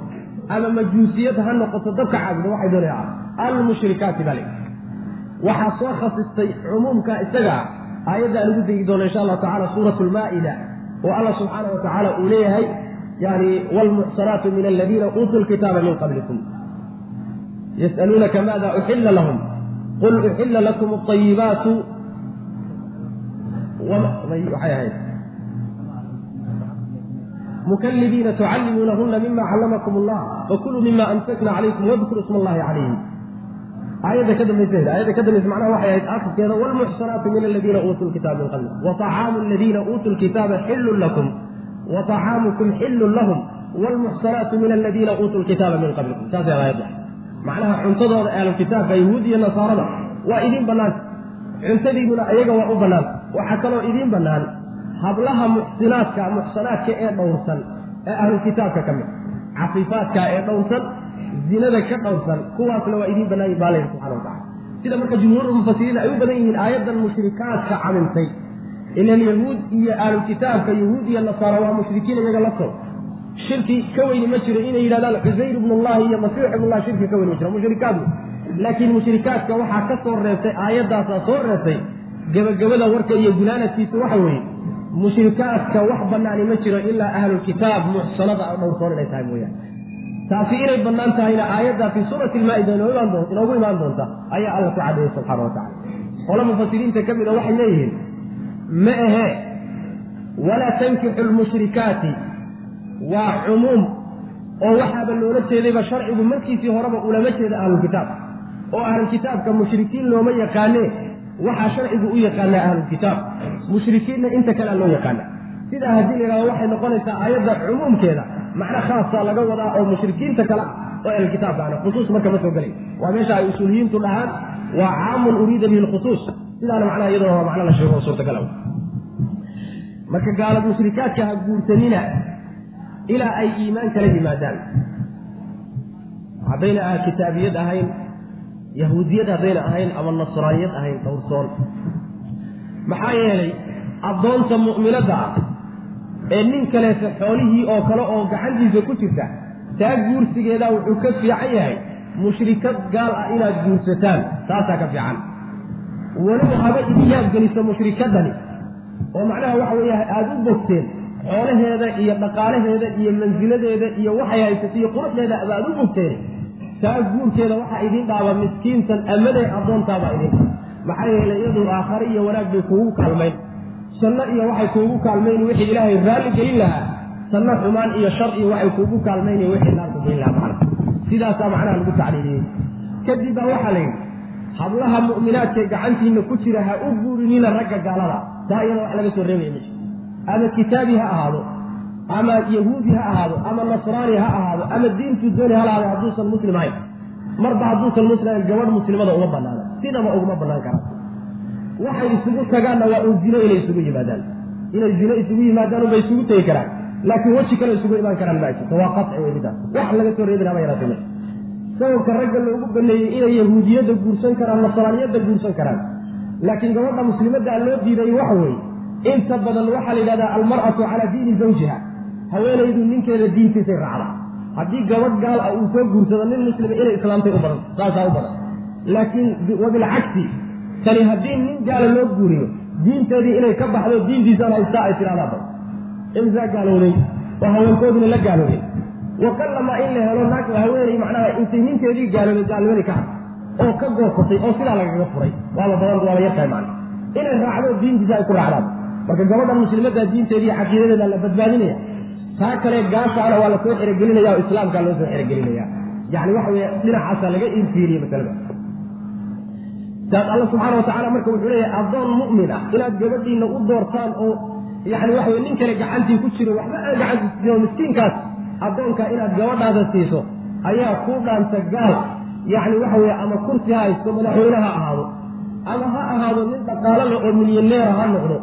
ama majuusiyad ha noqoto dabka caabuda waxay doonaya almushrikaati baa le waxaa soo khasistay cumuumka isaga aayadda lagu degi doono insha allahu tacala suurat lmaa'ida oo allah subxaana wa tacaala uu leeyahay yani wlmuxsanaatu min aladiina uutuu lkitaaba min qablikum. Yas'aluunaka maada uxilla lahum? Qul uxilla lakum alayibaatu waxay ahayd mukalibiina tucallimuunahuna mima callamakum allah fakuluu mima amsakna calaykum wadkuru isma allahi calayhim aayadda ka dambaysa aayadda ka dambaysa macnaha waxay ahayd akhirkeeda waalmuxsanaatu min aladiina uutuu lkitaaba min qabli wa طacaamu aladiina uutuu lkitaaba xillun lakum wa طacaamukum xillun lahum waalmuxsanaatu min aladiina uutuu lkitaaba min qablikum saasay aayadda macnaha cuntadooda ahlulkitaabka yahuud iyo nasaarada waa idiin bannaanta cuntadiinuna iyaga waa u bannaan waxaa kaloo idiin bannaan hablaha muxsinaadka muxsanaadka ee dhowrsan ee ahlulkitaabka ka mid cafiifaadka ee dhowrsan zinada ka dhowrsan kuwaasna waa idiin bannaayi baa layhi subxana watacala sida marka jumhuurulmufasiriin ay u badan yihiin aayaddan mushrikaadka camintay ilan yahuud iyo ahlulkitaabka yahuud iyo nasaara waa mushrikiin iyaga la soo shirki ka weyni ma jiro inay yidhahdaan cusayr ibnullahi iyo masiix ibnullah shirki ka weyni ma jiro mushrikaadku. Laakiin mushrikaadka waxaa ka soo reebtay aayaddaasaa soo reebtay gebagabada warka iyo gunaanadkiisa waxa weeye mushrikaadka wax bannaani ma jiro ilaa ahlulkitaab muxsanada dhowrsoon inay tahay mooyaane. Taasi inay bannaan tahayna aayaddaa fii suurati ilmaa'ida inoogu imaan doonta ayaa alla ku caddeeyey subxaana wa tacala qolo mufasiriinta ka mid a waxay leeyihiin ma ahee walaa tankixu lmushrikaati waa cumuum oo waxaaba loola jeedayba sharcigu markiisii horeba ulama jeeda ahlulkitaab oo ahlulkitaabka mushrikiin looma yaqaanee waxaa sharcigu u yaqaanaa ahlulkitaab mushrikiinna inta kalea loo yaqaana sidaa haddii la yidhahdo waxay noqonaysaa aayadda cumuumkeeda. Macno khaasaa laga wadaa oo mushrikiinta kale ah oo ahlulkitaabka ana khusuus marka ma soo gelay waa meesha ay usuuliyiintu dhahaan waa caamun uriida bihi lkhusuus sidaana macnaha iyadoo waa macno la sheego oo suurtagal marka gaalad mushrikaadka ha guursanina ilaa ay iimaan kala yimaadaan. Haddayna ah kitaabiyad ahayn yahuudiyad haddayna ahayn ama nasraaniyad ahayn dhowrsoon maxaa yeelay addoonta mu'minadda ah ee nin kaleeta xoolihii oo kale oo gacantiisa ku jirta taa guursigeedaa wuxuu ka fiican yahay mushrikad gaal ah inaad guursataan taasaa ka fiican. Weliba haba idin yaabgeliso mushrikadani oo macnaha waxa weeye aada u bogteen xoolaheeda iyo dhaqaalaheeda iyo mansiladeeda iyo waxay haysata iyo quruxdeeda aba aada u bogteen taa guurkeeda waxaa idiin dhaaba miskiintan amaday addoontaabaa idin maxaa yeelay iyadu aakhare iyo wanaag bay kuugu kaalmayn. Janno iyo waxay kuugu kaalmayni wixii ilaahay raalli gelin lahaa. Janno xumaan iyo shar iyo waxay kuugu kaalmayni wixii naarku gelin lahaa macna sidaasaa macnaha lagu tacliiliyey. Kadib baa waxaa la yidhi hablaha mu'minaadkae gacantiina ku jira ha u guurinina ragga gaalada. Taa iyada wax laga soo reebaya meshi ama kitaabi ha ahaado ama yahuudi ha ahaado ama nasraani ha ahaado ama diintu dooni ha lahaado hadduusan muslim ahayn. Marba hadduusan muslim ahayn gabadh muslimada uma banaana sidaba uguma banaan karaan. Waxay isugu tagaanna waa un zino inay isugu yimaadaan. Inay zino isugu yimaadaan unbay isugu tegi karaan. Laakiin weji kale isugu imaan karaan ma jirto waa qaci wey wax laga soo reebin haba yaraatay meesha sababka ragga loogu baneeyey inay yahuudiyadda guursan karaan nasraaniyadda guursan karaan. Laakiin gabadha muslimaddaa loo diiday waxa weeye inta badan waxaa la yidhahdaa almar'atu calaa diini zawjiha haweenaydu ninkeeda diintiisay raacda haddii gabadh gaal ah uu soo guursado nin muslima inay islaamtay u badan saasaa u badan. Laakiin wabilcagsi tani haddii nin gaala loo guuriyo diinteedii inay ka baxdo diintiisana haystaa ay tidhahdaa badan imsaa gaalowday oo haweenkooduna la gaaloobay. Waqallama in la helo naag haweenay macnaha intay ninkeedii gaaloobay gaalnimadii ka had oo ka goosatay oo sidaa lagaga furay. Waaba badan waaba yartahay macna. Inay raacdo diintiisa ay ku raacdaan. Marka gabadhan muslimadda diinteedii caqiidadeeda la badbaadinaya taa kale gaashaana waa la soo xerogelinaya oo islaamkaa loo soo xerogelinaya yani waxa weye dhinacaasaa laga iirfiiriye masalada. Saas alla subxaana watacala marka wuxuu leeyahay addoon mu'min ah inaad gabadhiina u doortaan oo yani waxa weye nin kale gacantii ku jiro waxba aan gacantii siiso miskiinkaas addoonka inaad gabadhaada siiso ayaa ku dhaanta gaal. Yacni waxa weye ama kursi ha haysto madaxweyne ha ahaado ama ha ahaado nin dhaqaalo leh oo milyaneera ha noqdo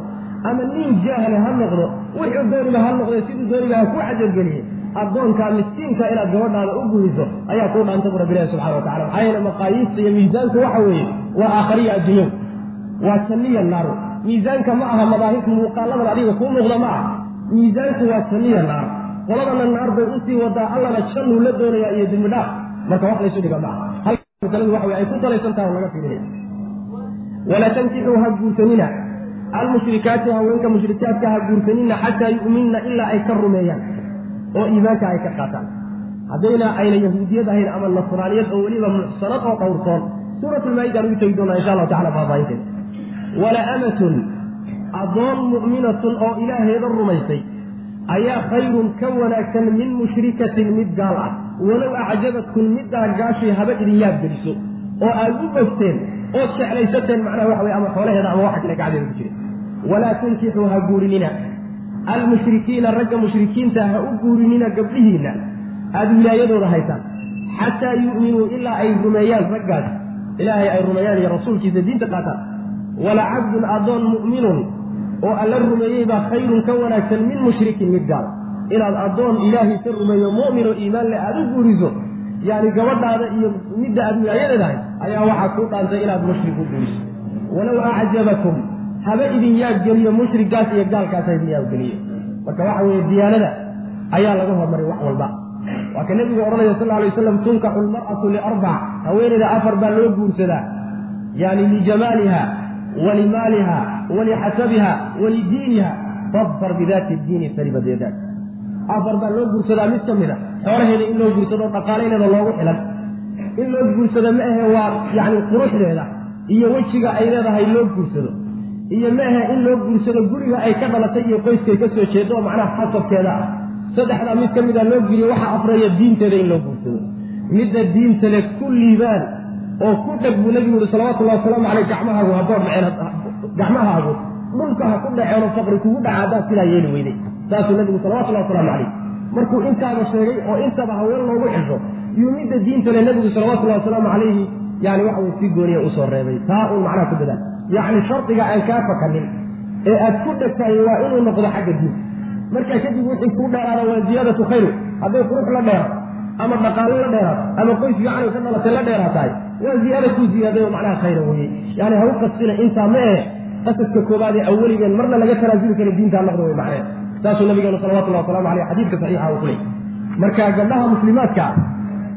ama nin jahle ha noqdo wuxuu dooniba ha noqde siduu dooniba ha ku cajalgeliye addoonkaa miskiinka inaad gabadhaada u gudiso ayaa kuu dhaanta bu rabbilahi subxana wa tacala maxaa yeele maqaayiista iyo miisaanku waxa weeye waa aakhariya adduunyo waa janniya naaro miisaanka ma aha madaahib muuqaaladan adiga kuu muuqda ma aha. Miisaanku waa janniya naar. Qoladana naar bay u sii wadaa allana jannuu la doonayaa iyo dembi dhaaf. Marka wax laysu dhiga ma aha. Halka masaladu waxa wey ay ku salaysan taha laga fiirinaya walaa tankixuu ha guursanina almushrikaati haweenka mushrikaadka ha guursanina xataa yu'minna ilaa ay ka rumeeyaan oo iimaanka ay ka qaataan. Haddayna ayna yahuudiyad ahayn ama nasraaniyad oo weliba muxsanad oo dhowrsoon. Suuratulmaa-idaan ugu tegi doonaa insha allahu tacala faahfaahinteeda wala amatun addoon mu'minatun oo ilaaheeda rumaysay ayaa khayrun ka wanaagsan min mushrikatin mid gaal ah. Walow acjabatkun middaa gaashii haba idin yaab geliso oo aad u bogteen ood jeclaysateen macnaha waxa weye ama xoolaheeda ama waxa kale gacdeeda ku jira walaa tunkixuu ha guurinina almushrikiina ragga mushrikiinta ha u guurinina gabdhihiinna aada wilaayadooda haysaan xataa yu'minuu ilaa ay rumeeyaan raggaas ilaahay ay rumeeyaan iyo rasuulkiisa diinta qaataan wala cabdun addoon mu'minun oo alla rumeeyey baa khayrun ka wanaagsan min mushrikin mid gaal inaad addoon ilaahay ka rumeeyo mu'min oo iimaan le aada u guuriso yacni gabadhaada iyo midda aada wilaayadeedahay ayaa waxaa kuu dhaantay inaad mushrik u guuriso walow acjabakum haba idin yaabgeliyo mushriggaas iyo gaalkaas ha idin yaabgeliyo marka waxa weeye diyaanada ayaa laga hormaray wax walba. Waa ka nebigu odhanaya sal alay waslam tunkaxu lmar'atu liarbac haweeneyda afar baa loo guursadaa. Yani lijamaaliha walimaaliha walixasabiha walidiiniha fadfar bidaati diini saribad yadaak afar baa loo guursadaa mid ka mid a xoolaheeda in loo guursado dhaqaalayneeda loogu xilan. In loo guursado ma ahe waa yani quruxdeeda iyo wejiga ay leedahay loo guursado iyo ma ahe in loo guursado guriga ay ka dhalatay iyo qoyskay ka soo jeedo oo macnaha xasabkeeda ah. Saddexdaa mid ka mida loo geliyo waxaa afraya diinteeda in loo guursado. Midda diinta le ku liibaan oo ku dheg buu nebigu yihi salawatullahi wasalaamu caleyh gacmahaagu habood dhaceen gacmahaagu dhulka ha ku dhaceen oo faqri kugu dhaca haddaad sidaa yeeli weyday. Saasuu nebigu salawatullahi wasalaamu caleyh markuu intaaba sheegay oo intaba haween loogu xisho yuu midda diinta le nebigu salawatullahi wasalaamu calayhi yani waxa weye si gooniya u soo reebay. Taa uun macnaha ku dadaal yacni shardiga aan kaa fakanin. Ee aad ku dhegtahay waa inuu noqdo xagga diinta markaa kadib wixii kuu dheeraada waa ziyaadatu khayr hadday qurux la dheerato ama dhaqaalo la dheeraato ama qoys fiican ka dhalatay la dheeraatahay waa ziyaada kuu ziyaaday oo macnaha khayra weye yani ha u intaa ma eh qasadka koobaad ee awaligeen marna laga tanaasuli kara diintaa noqdo way macnee saasuu nabigeenu salawatullahi wasalamu aleyh xadiidka saxiixa uu ku leey gabdhaha muslimaadka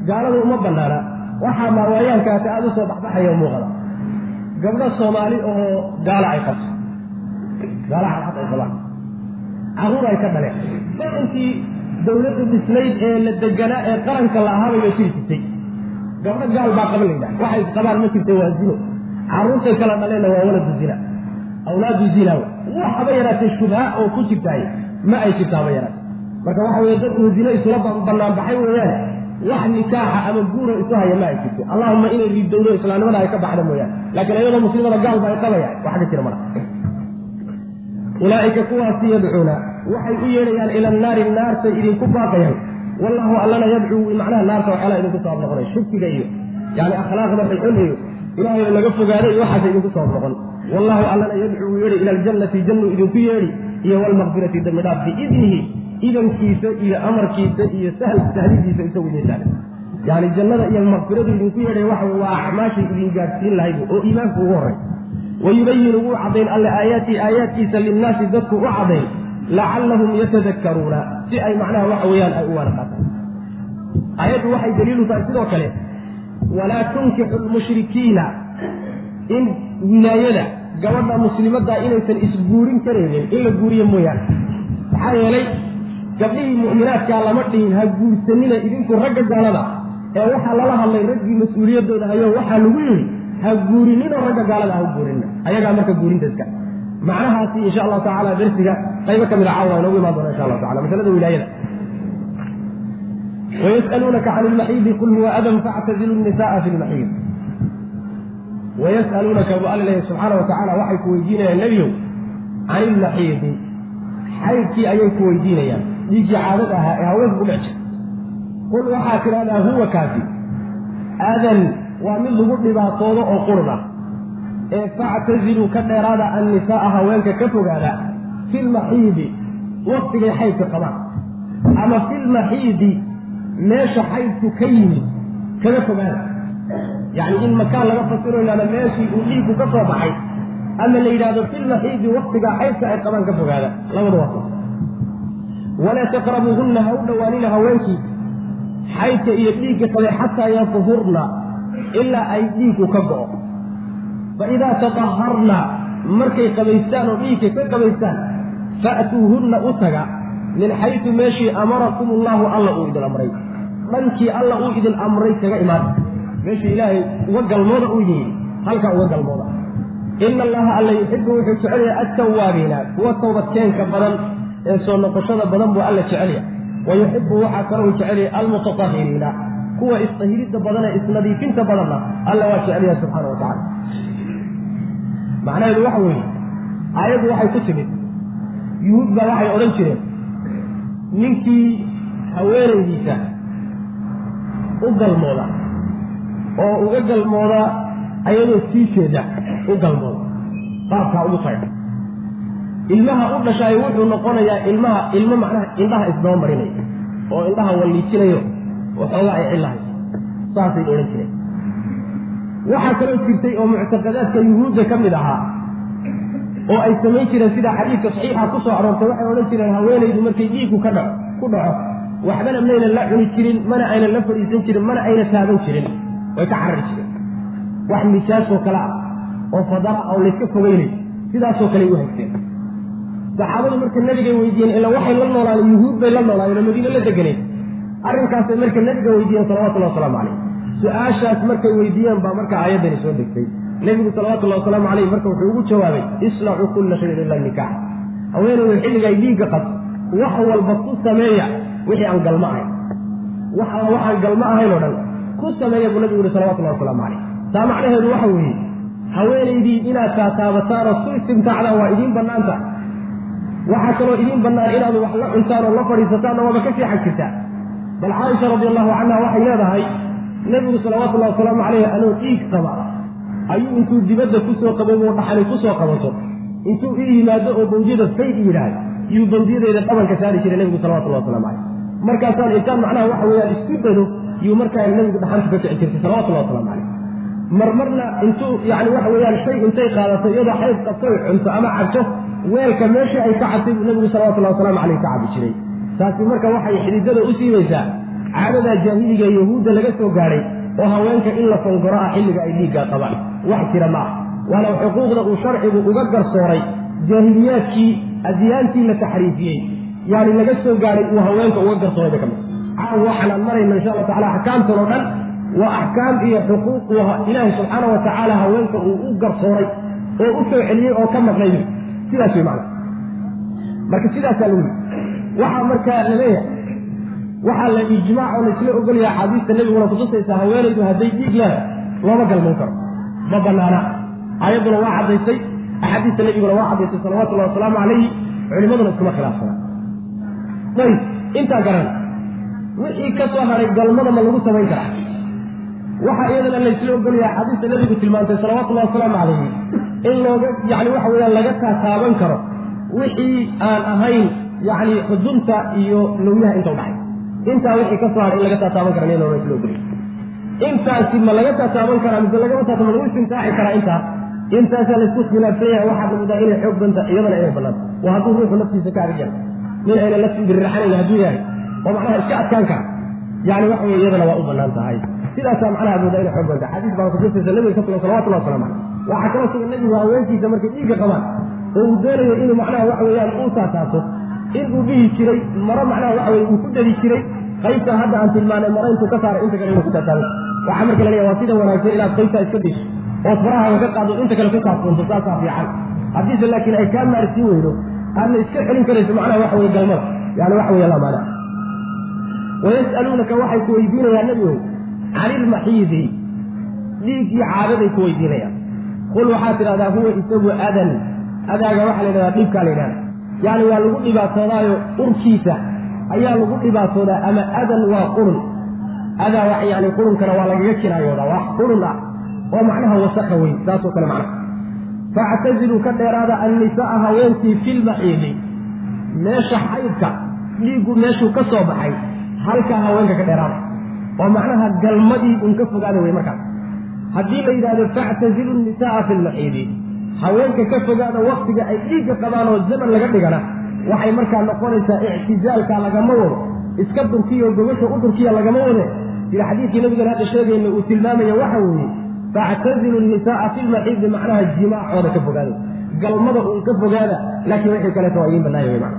gaalada uma banaana waxaa maawaayaankaasi aada u soo baxbaxaya o muuqada gabdho soomaali oo gaala ay qabto. Gaala xalxad ay qabaan. Caruur ay ka dhaleen. Dhaqankii dawladda dhislayd ee la deganaa ee qaranka la ahaabay bay jiri jirtay. Gabdho gaal baa qaban layidhaha waxay qabaan ma jirta waa zino. Carruurtay kala dhaleenna waa waladu zina. Awlaadu zina waxaba yaraatay shubha oo ku jirtaay ma ay jirto haba yaraatay marka waxa weye dadku zino isula banaan baxay weeyaan wax nikaaxa ama guura isu haya ma ay jirto. Allahuma inay ridowdo islaamnimada ay ka baxda mooyaane. Laakiin iyadoo muslimada gaal ba ay qabayaan wax ka jira mala ulaa'ika kuwaasi yadcuuna waxay u yeedhayaan ila annaari naartay idinku baaqayaan. Wallahu allana yadcuu macnaha naarta waxyaalaha idinku sabab noqonay shubkiga iyo yani akhlaaqda xulxun iyo ilaahay laga fogaaday iyo waxaasa idinku sabab noqon. Wallahu allana yadcuu yeedhi ila aljannati jannu idinku yeedhi iyo walmaqfirati dambi dhaaf biidnihi idankiisa iyo amarkiisa iyo sahl sahlidiisa isagu idin sahla yani jannada iyo maqfiradu idinku yeedhay waxa waa acmaashay idin gaadhsiin lahayd oo iimaanku ugu horray wayubayinu wuu caddayn alle aayaati aayaadkiisa linnaasi dadku u caddayn lacallahum yatadakkaruuna si ay macnaha waxa weeyaan ay u waana qaataan aayaddu waxay daliilu tahay sidoo kale walaa tunkixu lmushrikiina in wilaayada gabadha muslimadda inaysan isguurin karaynin in la guuriyo mooyaane. Maxaa yeelay gabdhihii mu'minaadkaa lama dhihin ha guursanina idinku ragga gaalada. Ee waxaa lala hadlay raggii mas'uuliyaddooda hayo waxaa lagu yidhi ha guurininoo ragga gaalada ha guurinina. Ayagaa marka guurinta macnahaasi insha allahu tacala darsiga qaybo ka mid a caawa inoogu imaan doona insha allahu tacala masalada wilaayada. Wayas'aluunaka can ilmaxiidi qul huwa adan factazilu nisa'a fi lmaxiid wayas'aluunaka bu alla leeyahy subxaana wa tacala waxay ku weydiinayaan nebiyow can ilmaxiidi xaydkii ayay ku weydiinayaan dhiiggii caadad ahaa ee haweenka ku dhex jira. Qul waxaa tidhahdaa huwa kaasi adan waa mid lagu dhibaatoodo oo qurun ah ee factaziluu ka dheeraada annisaaa haweenka ka fogaada fi lmaxiidi waktigay xaydka qabaan. Ama fi lmaxiidi meesha xaydku ka yimid kaga fogaada. Yacni in makaan laga fasiro yidhahdo meeshii uu dhiigku ka soo baxay ama la yidhahdo fi lmaxiidi waktigaa xaydka ay qabaan ka fogaada. Labada waa walaa taqrabuuhunna ha u dhowaanina haweenkii xaydka iyo dhiigga qabay xataa yatahurna ilaa ay dhiigku ka go'o fa idaa tataharna markay qabaystaan oo dhiigka ka qabaystaan fa'tuuhunna u taga min xaysu meeshii amarakum allaahu alla uu idin amray dhankii alla uu idin amray kaga imaada meeshii ilaahay uga galmooda uu yihi halkaa uga galmooda ina allaha alla yuxibu wuxuu jecelyahay attawaabiina kuwa towbadkeenka badan ee soo noqoshada badan buu alla jecelya wa yuxibu waxaa kalou jecelyahay almutatahiriina kuwa isdahiridda badan ee isnadiifinta badanna alla waa jecelyahay subxaana wa tacala macnaheedu waxa weeye aayaddu waxay ku timid. Yuhuud baa waxay odhan jireen ninkii haweenaydiisa u galmooda oo uga galmooda ayadoo sii jeeda u galmooda. Qaabkaa ugu taga ilmaha u dhashaay wuxuu noqonayaa ilmaha ilmo macnaha indhaha isdaba marinaya oo indhaha walliijinayo waxoogaa ay cillahay. Saasay odhan jireen. Waxaa kaloo jirtay oo muctaqadaadka yuhuudda ka mid ahaa oo ay samayn jireen sida xadiidka saxiixa ku soo aroortay waxay odhan jireen haweenaydu markay dhiigku ka dhaco ku dhaco waxbana maynan la cuni jirin mana aynan la fadhiisan jirin mana ayna taaban jirin. Way ka carari jireen. Wax mijaasoo kale ah oo fadara oo layska fogeynay sidaasoo kale u haysteen saxaabadu marka nabigay weydiiyeen ila waxay la noolaayeen yuhuud bay la noolaayeen oo madiine la deganeed arrinkaasay marka nabiga weydiiyeen salawatullahi wasalaamu calayh su'aashaas markay weydiiyeen baa marka aayaddani soo degtay. Nebigu salawatullahi wasalaamu calayh marka wuxuu ugu jawaabay islacuu kulla shayin ila nikaax haweenaydu xilligay dhiigga qad wax walba ku sameeya wixii aan galmo ahayn. Wax alla waxaan galmo ahayn oo dhan ku sameeya buu nabigu yihi salawatullahi wasalaamu calayh taa macnaheedu waxa weeye haweenaydii inaad taataabataan oo su istimtaacdaan waa idiin bannaanta waxaa kaloo idiin bannaan inaad wax la cuntaan oo la fadhiisataanna waaba ka fiixan jirtaa bal caaisha radi allahu canha waxay leedahay nebigu salawatullahi wasalaamu calayh anoo dhiig qaba. Ayuu intuu dibadda ku soo qababo dhaxani ku soo qabato intuu ii yimaado oo bawdyada fayd yidhaahdo iyuu bawdyadeeda dhabanka saari jiray nebigu salawatullahi waslamu calayh markaasaan intaan macnaha waxa weeyaan isku dado iyuu markaa nebigu dhaxanta ka kici jirtay salawatullahi waslamu calayh marmarna intuu yani waxa weeyaan shay intay qaadato iyadoo xayd qabtoy cunto ama cabto weelka meeshii ay ka cabtay buu nebigu salawatullahi wasalaamu calayh ka cabi jiray. Taasi marka waxay xididada u siibaysaa caadadaa jaahiliga yahuudda laga soo gaadhay oo haweenka in la fongoro ah xilliga ay dhiiggaa qabaan wax jira ma ah waana xuquuqda uu sharcigu uga garsooray jaahiliyaadkii adyaantii la taxriifiyey. Yani laga soo gaadhay uu haweenka uga garsooray bay ka mid caaw waxaan aan marayna insha allah tacala axkaamtan oo dhan waa axkaam iyo xuquuq ilaahi subxaana wa tacaala haweenka uu u garsooray oo u soo celiyey oo ka maqnay sidaas wey macana marka sidaasaa lagu yii waxaa markaa la leeyahay waxaa la ijmaac oo laisla ogolaya axaadiista nebiguna kutusaysaa haweenaydu hadday dhiig leedahay looma galmoon karo ma banaana. Aayadduna waa caddaysay axaadiista nebiguna waa caddaysay salawatullahi wasalaamu calayhi culimaduna iskuma khilaafsana ayb intaa garan wixii ka soo haray galmada ma lagu samayn karaa waxaa iyadana laysla ogolaya axaadiista nebigu tilmaantay salawatullahi wasalaamu calayhi. In looga yani waxa weeyaan laga taataaban karo wixii aan ahayn yani xudunta iyo lowyaha inta udhaxay intaa wixii ka soo haray in laga taataaban kara iyadana laysla ogolaya intaasi ma laga taataaban karaa mise lagama taata ma lagu istimtaaxi karaa intaa? Intaasaa laysku khilaafsan yahay waxaad moodaa inay xoog banta iyadana inay banaanta waa hadduu ruuxu naftiisa ka adag yahay. Min ayna nafsi birirxanayn hadduu yahay oo macnaha iska adkaan kara yani waxa weye iyadana waa u bannaan tahay sidaasaa macnaha moodaa inay xoog banta xadiis baa kutusaysa nabiga ka sugan salawatullah waslamu caleyh waxaa kaloo sugan nebigu haweenkiisa markay dhiigga qabaan oo uu doonayo inuu macnaha waxa weeyaan uu taataato in uu dhihi jiray maro macnaha waxa weye uu ku dhali jiray qaybta hadda aan tilmaanay maro intuu ka saaray inta kale inuu ku taataabay. Waxaa marka la waa sida wanaagsan inaad qaybtaa iska dhiso ood farahaaga ka qaado inta kale ku kaafsoonto saasaa fiican. Haddiise laakiin ay kaa maarsiin weydo aadna iska celin karayso macnaha waxa weye galmada. Yani waxa weye laa maana. Wayas'aluunaka waxay ku weydiinayaan nebigow cani ilmaxiidi dhiiggii caadaday ku weydiinayaan qul waxaad tidhahdaa huwa isagu adan adaaga waxaa la yidhahdaa dhibkaa la yidhahda yani waa lagu dhibaatoodaayo urkiisa. Ayaa lagu dhibaatoodaa ama adan waa qurun. Adaa wax yani qurunkana waa lagaga kinaayoodaa wax qurun ah. Oo macnaha wasaka weyn saasoo kale macnaha. Factaziluu ka dheeraada annisaaa haweenkii filmaxiidi meesha xaydka dhiiggu meeshuu ka soo baxay halkaa haweenka ka dheeraada oo macnaha galmadii un ka fogaada wey markaas haddii la yidhahdo factazilu nisaaa fi lmaxiidi haweenka ka fogaada waktiga ay dhiigga qabaan oo zaman laga dhigana waxay markaa noqonaysaa ictizaalka lagama wado. Iska durkiya gogasha u durkiya lagama wade sida xadiidkii nabigan hadda sheegayna uu tilmaamaya waxa weeye factazilu nisaaa fi lmaxiidi macnaha jimaacooda ka fogaada. Galmada uun ka fogaada laakiin wixii kaleeto waa idiin banaaya wey macna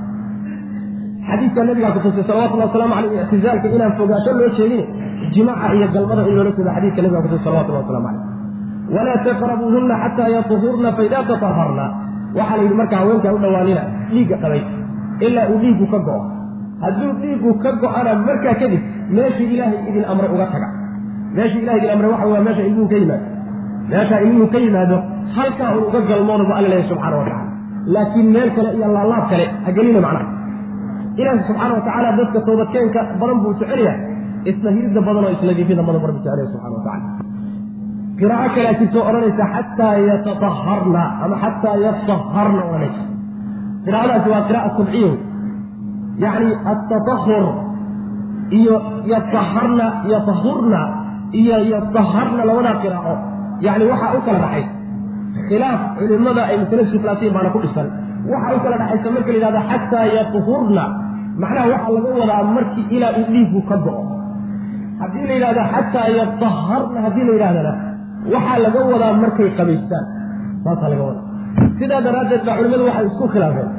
xadiidka nabigaa kutusay salawatullahi wasalaamu caleyh ictizaalka inaan fogaasho loo jeedin jimaaca iyo galmada in loola jeedo xadiidka nabiga kutusay salawatullahi waslamu caleyh walaa taqrabuuhunna xataa yatuhurna faidaa tataharna waxaa la yidhi marka haweenkaa u dhawaanina dhiigga qabay ilaa uu dhiiggu ka go'o. Hadduu dhiiggu ka go-ana markaa kadib meeshii ilaahay idin amre uga taga. Meeshii ilahay idin amre waxa waa meesha ilmuhu ka yimaado. Meesha ilmuhu ka yimaado halkaa un uga galmooda bu alla leeyahy subxana wa tacala laakiin meel kale iyo laalaab kale ha gelina macnaha ilaahi subxaana wa tacaala dadka toobadkeenka badan buu jecelyahay isla hiridda badan oo isnadiifida badan bar buu jecelyahay subxana wa tacala qiraa'o kalea jirtoo odhanaysa xataa yatataharna ama xataa yataharna odhanaysa. Qiraa'adaasi waa qira'a sabciya yacni atatahur iyo yataharna yatahurna iyo yataharna labadaa qiraa'o. Yacni waxaa u kala dhaxaysa khilaaf culimada ay masale suflaatiin baana ku dhisan. Waxaa u kala dhaxaysa marka la yidhahdo xataa yatuhurna macnaha waxaa laga wadaa markii ilaa uu dhiiggu ka go'o haddii la yidhahdo xataa yataharna haddii la yidhahdana waxaa laga wadaa markay qabaystaan. Saasaa laga wadaa. Sidaa daraaddeed baa culimmadu waxay isku khilaafeen.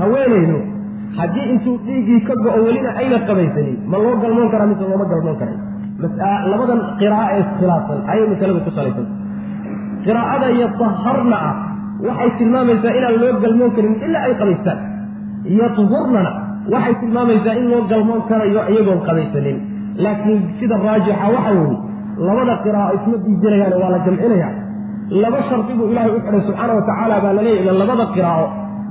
Haweenaydu haddii intuu dhiiggii ka go'o welina ayna qabaysanin ma loo galmoon karaa mise looma galmoon karay labadan qiraa'o ee iskhilaafsan ayay masaladu ku salaysan. Qiraa'ada yataharna ah waxay tilmaamaysaa inaan loo galmoon karin ilaa ay qabaystaan. Yatuhurnana waxay tilmaamaysaa in loo galmoon karayo iyagoon qabaysanin. Laakiin sida raajixa waxa weeye labada qiraa'o isma diijinayaan waa la jamcinaya. Laba shardi buu ilaahay u xidhay subxaana wa tacaala baa laleeyahy labada qiraa'o.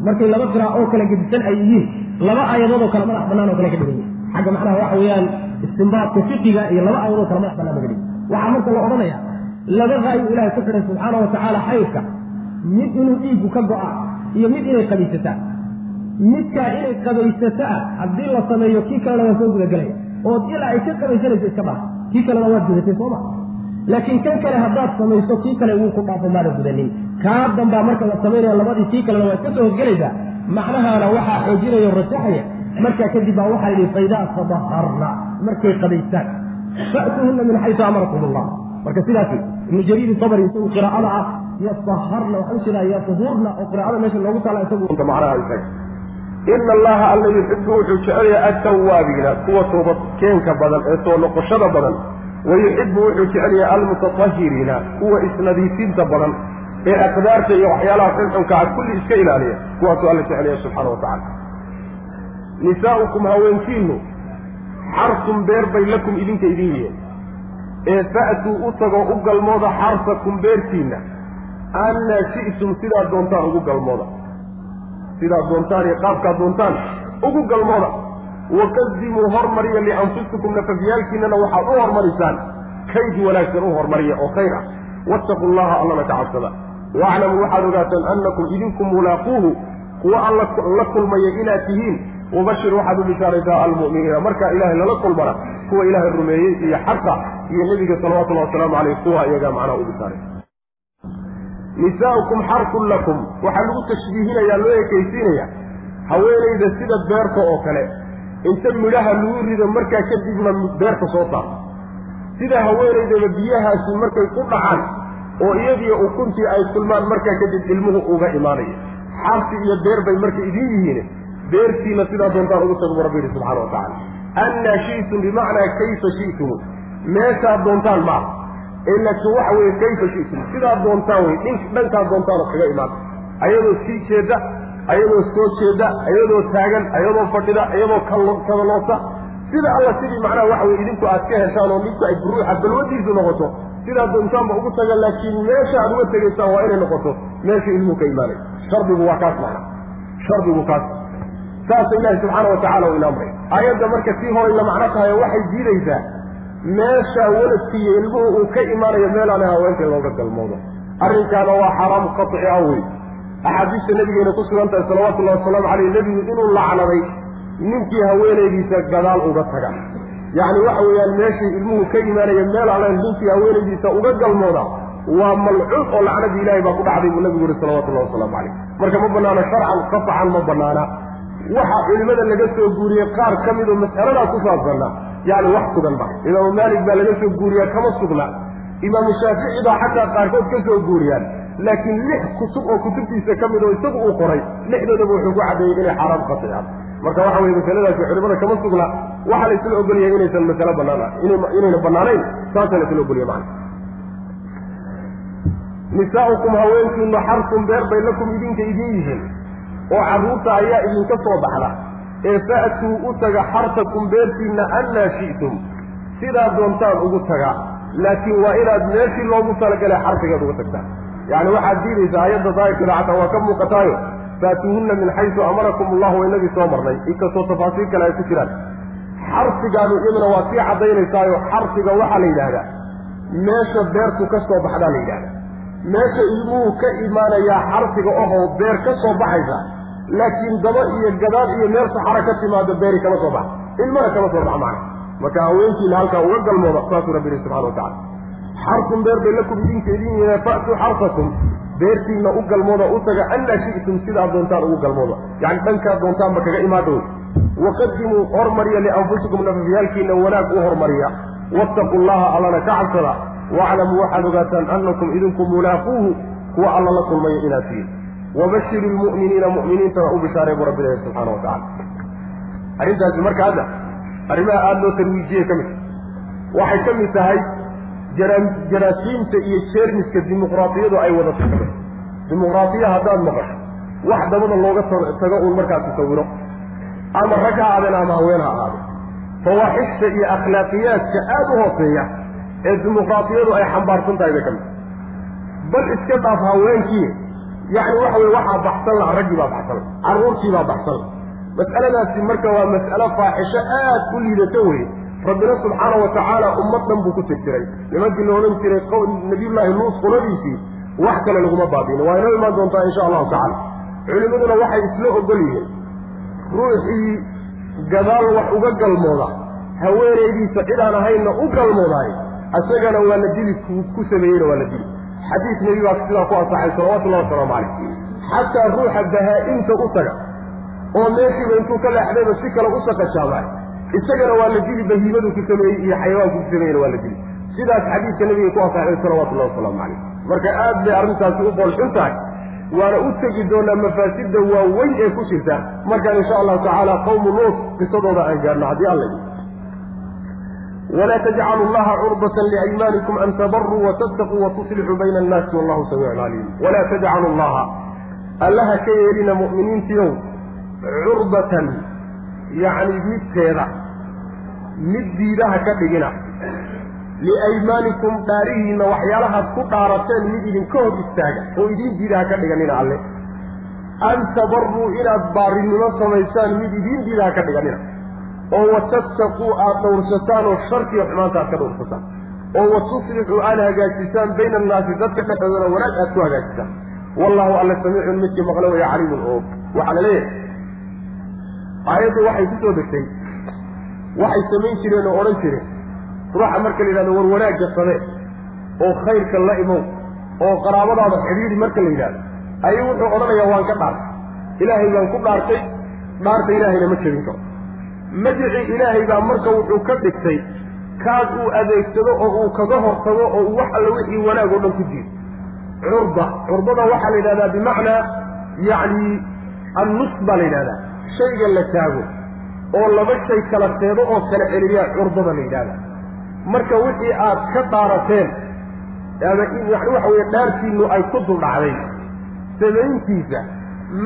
Markay laba qiraa'o oo kala gedisan ay yihiin laba aayadood oo kale madax bannaan oo kale ka dhigan xagga macnaha waxa weeyaan istimbaadka fiqiga iyo laba aayadood kale madax bannaan laga dhigay waxaa marka la odhanaya laba qaayo ilaahay ku xidhay subxaana wa tacaala xayrka. Mid inuu dhiiggu ka go'a iyo mid inay qabaysataa midkaa inay qabaysataa haddii la sameeyo kii kalena waa soo gudagelaya ood ilaa ay ka qabaysanayso iska dhaaf kii kalena waad gudatay sooma laakiin kan kale haddaad samayso kii kale wuu ku dhaafo maada gudanin. Kaa dambaa marka la samaynaya labadii kii kalena waad ka soo hosgelaysaa macnahaana waxaa xoojinayo rajaxaya markaa kadib baa waxaa yidhi faidaa tadaharna markay qabaystaan. Fa'tuuhunna min xaysu amarakum allah marka sidaasi ibnu jariir sabri isagu qiraa'ada ah yataharna waxaa u jeedaa yatuhurna oo qiraa'ada meesha loogu taala isagu macnaha ina allaha alla yuxibu wuxuu jecelyahay attawaabiina kuwa toobadkeenka badan ee soo noqoshada badan. Wayuxibu wuxuu jecelyahay almutatahiriina kuwa isnadiifinta badan ee aqdaarta iyo waxyaalaha xunxunka ah kulli iska ilaaliya kuwaasuu alla jecelyahay subxaana wa tacala nisaa'ukum haweenkiinu xarsun beer bay lakum idinka idin yihiin. Ee fa'tuu u tagoo u galmooda xarsakum beertiinna annaa shi'tum sidaad doontaan ugu galmooda sidaad doontaan iyo qaabkaad doontaan ugu galmooda wakadimuu hormariya lianfusikum nafafyaalkiinana waxaad u hormarisaan kayd wanaagsan u hormariya oo khayr ah. Wattaqu llaha allana ka cabsada. Waaclamuu waxaad ogaataan annakum idinku mulaaquuhu kuwa alla la kulmaya inaad tihiin. Wabashir waxaad u bishaaraysaa almu'miniina markaa ilaahay lala kulmana kuwa ilaahay rumeeyey iyo xaqa iyo nebiga salawatullahi wasalaamu caleyh kuwa iyagaa macnaha u bishaaray nisaa'ukum xarkun lakum. Waxaa lagu tashbiihinayaa loo ekaysiinaya. Haweenayda sida beerta oo kale. Inta midhaha lagu rido markaa kadibna beerta soo saarto sida haweenaydaba biyahaasi markay ku dhacaan oo iyadiyo ukuntii ay kulmaan markaa kadib ilmuhu uga imaanaya. Xarsi iyo beer bay marka idin yihiin. Beertiina sidaa doontaan ugu tagu rabbi yihi subxana wa tacala annaa shi'tum bimacnaa kayfa shi'tum meeshaad doontaan maaha ee laakiin waxa weeye kayfa shi'tum? Sidaad doontaan wey dhin dhankaad doontaanoo kaga imaan. Ayadoo sii jeeda ayadoo soo jeeda ayadoo taagan ayadoo fadhida ayadoo kadaloosa sida alla sidii macnaha waxa weye idinku aad ka heshaan oo ninku ay ruuxa balwadiisu noqoto sidaad doontaanba ugu taga laakiin meesha aad uga tegaysaan waa inay noqoto meesha ilmuhu ka imaanay. Shardigu waa kaas macna shardigu kaas. Saasa ilaahi subxaana watacala u ina amray. Aayadda marka tii hore la macno tahay waxay diidaysaa meesha waladkiiyo ilmuhu uu ka imaanayo meelaana haweenka looga galmoodo. Arrinkaana waa xaraam qaطci ah wey axaadiista nabigeena ku sugan tahay salawatullahi wasalaamu caleyh nebigu inuu lacnaday ninkii haweenaydiisa gadaal uga taga. Yacni waxa weeyaan meeshii ilmuhu ka imaanaya meel allen ninkii haweenaydiisa uga galmooda waa malcuun oo lacnadii ilahay baa ku dhacday buu nabigu yihi salawatullahi wasalaamu caleyh marka ma banaana sharcan qaطcan ma banaana waxa culimada laga soo guuriyey qaar ka midoo mas'aladaa ku saabsanna yani wax sugan imaamu maalik baa laga soo guuriyaa kama sugna. Imaamu shaafici baa xataa qaarkood ka soo guuriyaan. Laakiin lix kutub oo kutubtiisa ka mid oo isagu uu qoray lixdoodaba wuxuu ku caddeeyey inay xaaraam qaطican marka waxa weye masaladaasi culimada kama sugna. Waxaa la isla ogolyahay inaysan masalo banaan inayna banaanayn saasaa la isla ogolyahay nisaa'ukum haweenkiinu xarsun beer bay lakum idinka idin yihiin. Oo carruurta ayaa idinka soo baxda ee fa'tuu u taga xarsakum beertiinna annaa shi'tum. Sidaa doontaan ugu taga laakiin waa inaad meeshii loogu talagalay xarsigeed uga tagtaan yacni waxaad diidaysaa ayadda daahirkeeda xataa waa ka muuqataayo faatuuhunna min xaysu amarakum allahu waynagii soo marnay. Inkastoo tafaasiil kale ay ku jiraan. Xarsigaanu iyaduna waa sii cadaynaysaayo xarsiga waxaa la yidhaahdaa meesha beertu ka soo baxdaa la yidhahdaa meesha ilmuhu ka imaanayaa xarsiga ohoo beer ka soo baxaysa laakiin daba iyo gadaal iyo meel saxara ka timaado beeri kama soo baxa ilmana kama soo baxa macna marka haweenkiina halkaa uga galmooda saasuu rabbi yihi subxana watacala xarsun beer bay lakum idinka idin yihiin fa'tuu xarsakum beertiina u galmooda u taga annaa shi'tum sidaa doontaan ugu galmooda. Yacni dhankaa doontaanba kaga imaadhow waqadimuu hormariya lianfusikum nafafyaalkiina wanaag u hormariya. Wattaqu llaha allana ka cabsada. Waaclamuu waxaad ogaataan annakum idinku mulaaquuhu kuwa alla la kulmaya inaad tihiin wabashir lmu'miniina mu'miniintana u bishaaray buu rabbi ilahi subxaana wa tacala arrintaasi marka hadda arrimaha aada loo tarwiijiyey ka mid waxay ka mid tahay jaraasiimta iyo jeermiska dimuqraatiyadu ay wadato ka mid dimuqraatiya haddaad maqasho wax dabada looga tago uun markaas tasawiro ama rag ha aadeen ama haween ha ahaadeen fawaaxishta iyo akhlaaqiyaadka aada u hooseeya ee dimuqraatiyadu ay xambaarsan tahay bay ka mid bal iska dhaaf haweenkii yacni waxa weye waxaa baxsan la raggii baa baxsan carruurtii baa baxsan mas'aladaasi marka waa mas'alo faaxisho aad u liidato weye rabbina subxaana wa tacaala ummad dhan buu ku tirtiray. Nimankii la odhan jiray nabiyullaahi luus qoladiisii wax kale laguma baabiin waa inoo imaan doontaa insha allahu tacala culimmaduna waxay isla ogol yihiin ruuxii gadaal wax uga galmooda haweenaydiisa cid aan ahaynna u galmoodaay isagana waa la dili ku sameeyeyna waa la dili xadiis nebi baa sidaa ku ansaxay salawatullahi wasalaamu calayh. Xataa ruuxa bahaa-imta u taga oo meeshiiba intuu ka leexdayba si kale u saqajaabay isagana waa la dili bahiimadu ku sameeyey iyo xayawaanku ku sameeyeyna waa la dili. Sidaas xadiidka nabiga ku ansaxay salawatullahi wasalaamu calayh. Marka aad bay arrintaasi u boolxun tahay. Waana u tegi doonaa mafaasidda waaweyn ee ku jirta. Markaan insha allahu tacaala qawmu nuut qisadooda aan gaarno haddii alla walaa tajcalu llaha curbatan liaymaanikum an tabaruu watattaquu watuslixuu bayna annaasi wallahu samiicun caliim walaa tajcalu llaha allaha ka yeelina mu'miniintiiow curbatan yacni midteeda mid diidaha ka dhigina liaymaanikum dhaarihiinna waxyaalahaad ku dhaarateen mid idinka hor istaaga oo idiin diidaha ka dhiganina alle an tabaruu inaad baarinimo samaysaan mid idiin diidaha ka dhiganina oo watattaquu aad dhowrsataan oo sharkiyo xumaanta aad ka dhowrsataan. oo watuslixuu aad hagaajisaan bayna annaasi dadka dhexdoodana wanaag aad ku hagaajisaan. Wallahu alle samiicun midkii maqlo waya caliimun oo waxaa la leeyahay. Aayaddu waxay ku soo degtay. Waxay samayn jireen oo odhan jireen. Ruuxa marka la yidhahdo war wanaagga samee oo khayrka la imow oo qaraabadaada xidhiidhi marka la yidhahdo. Ayuu wuxuu odhanayaa waan ka dhaartay. Ilaahay baan ku dhaartay. Dhaarta ilaahayna ma jebin karo magicii ilaahay baa marka wuxuu ka dhigtay kaas uu adeegsado oo uu kaga hortago oo uu wax alla wixii wanaag oo dhan ku jiiro curba. Curbada waxaa la yidhahdaa bimacnaa yacni annus baa la yidhahdaa. Shayga la taago oo laba shay kala teedo oo kala celiyaa curbada la yidhahdaa. Marka wixii aad ka dhaarateen ama yani waxa weeye dhaartiinnu ay ku duldhacday samayntiisa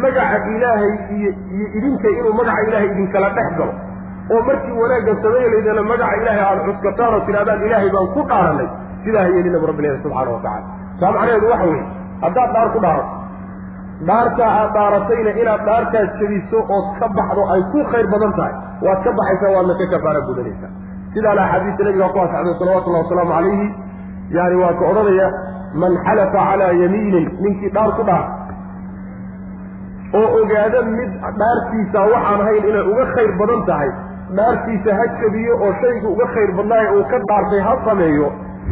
magaca ilaahay iyo iyo idinka inuu magaca ilaahay idinkala dhex galo oo markii wanaagga samaynaydana magaca ilaahay aada cuskataan oo tidhahdaan ilaahay baan ku dhaaranay sidaa hayeelinabu rabbi ilahi subxaana wa tacala saa macnaheedu waxa weeye haddaad dhaar ku dhaarato dhaartaa aad dhaaratayna inaad dhaartaas jabiso ood ka baxdo ay ku khayr badan tahay waad ka baxaysaa waadna ka kafaara gudanaysaa sidaana axaadiista nabiga ku asaxday salawatullahi wasalaamu calayhi yani waa ka odhanaya man xalafa calaa yamiinin ninkii dhaar ku dhaar oo ogaada mid dhaartiisa waxaan ahayn inay uga khayr badan tahay dhaartiisa ha jabiyo oo shaygu uga khayr badnaayo uu ka dhaartay ha sameeyo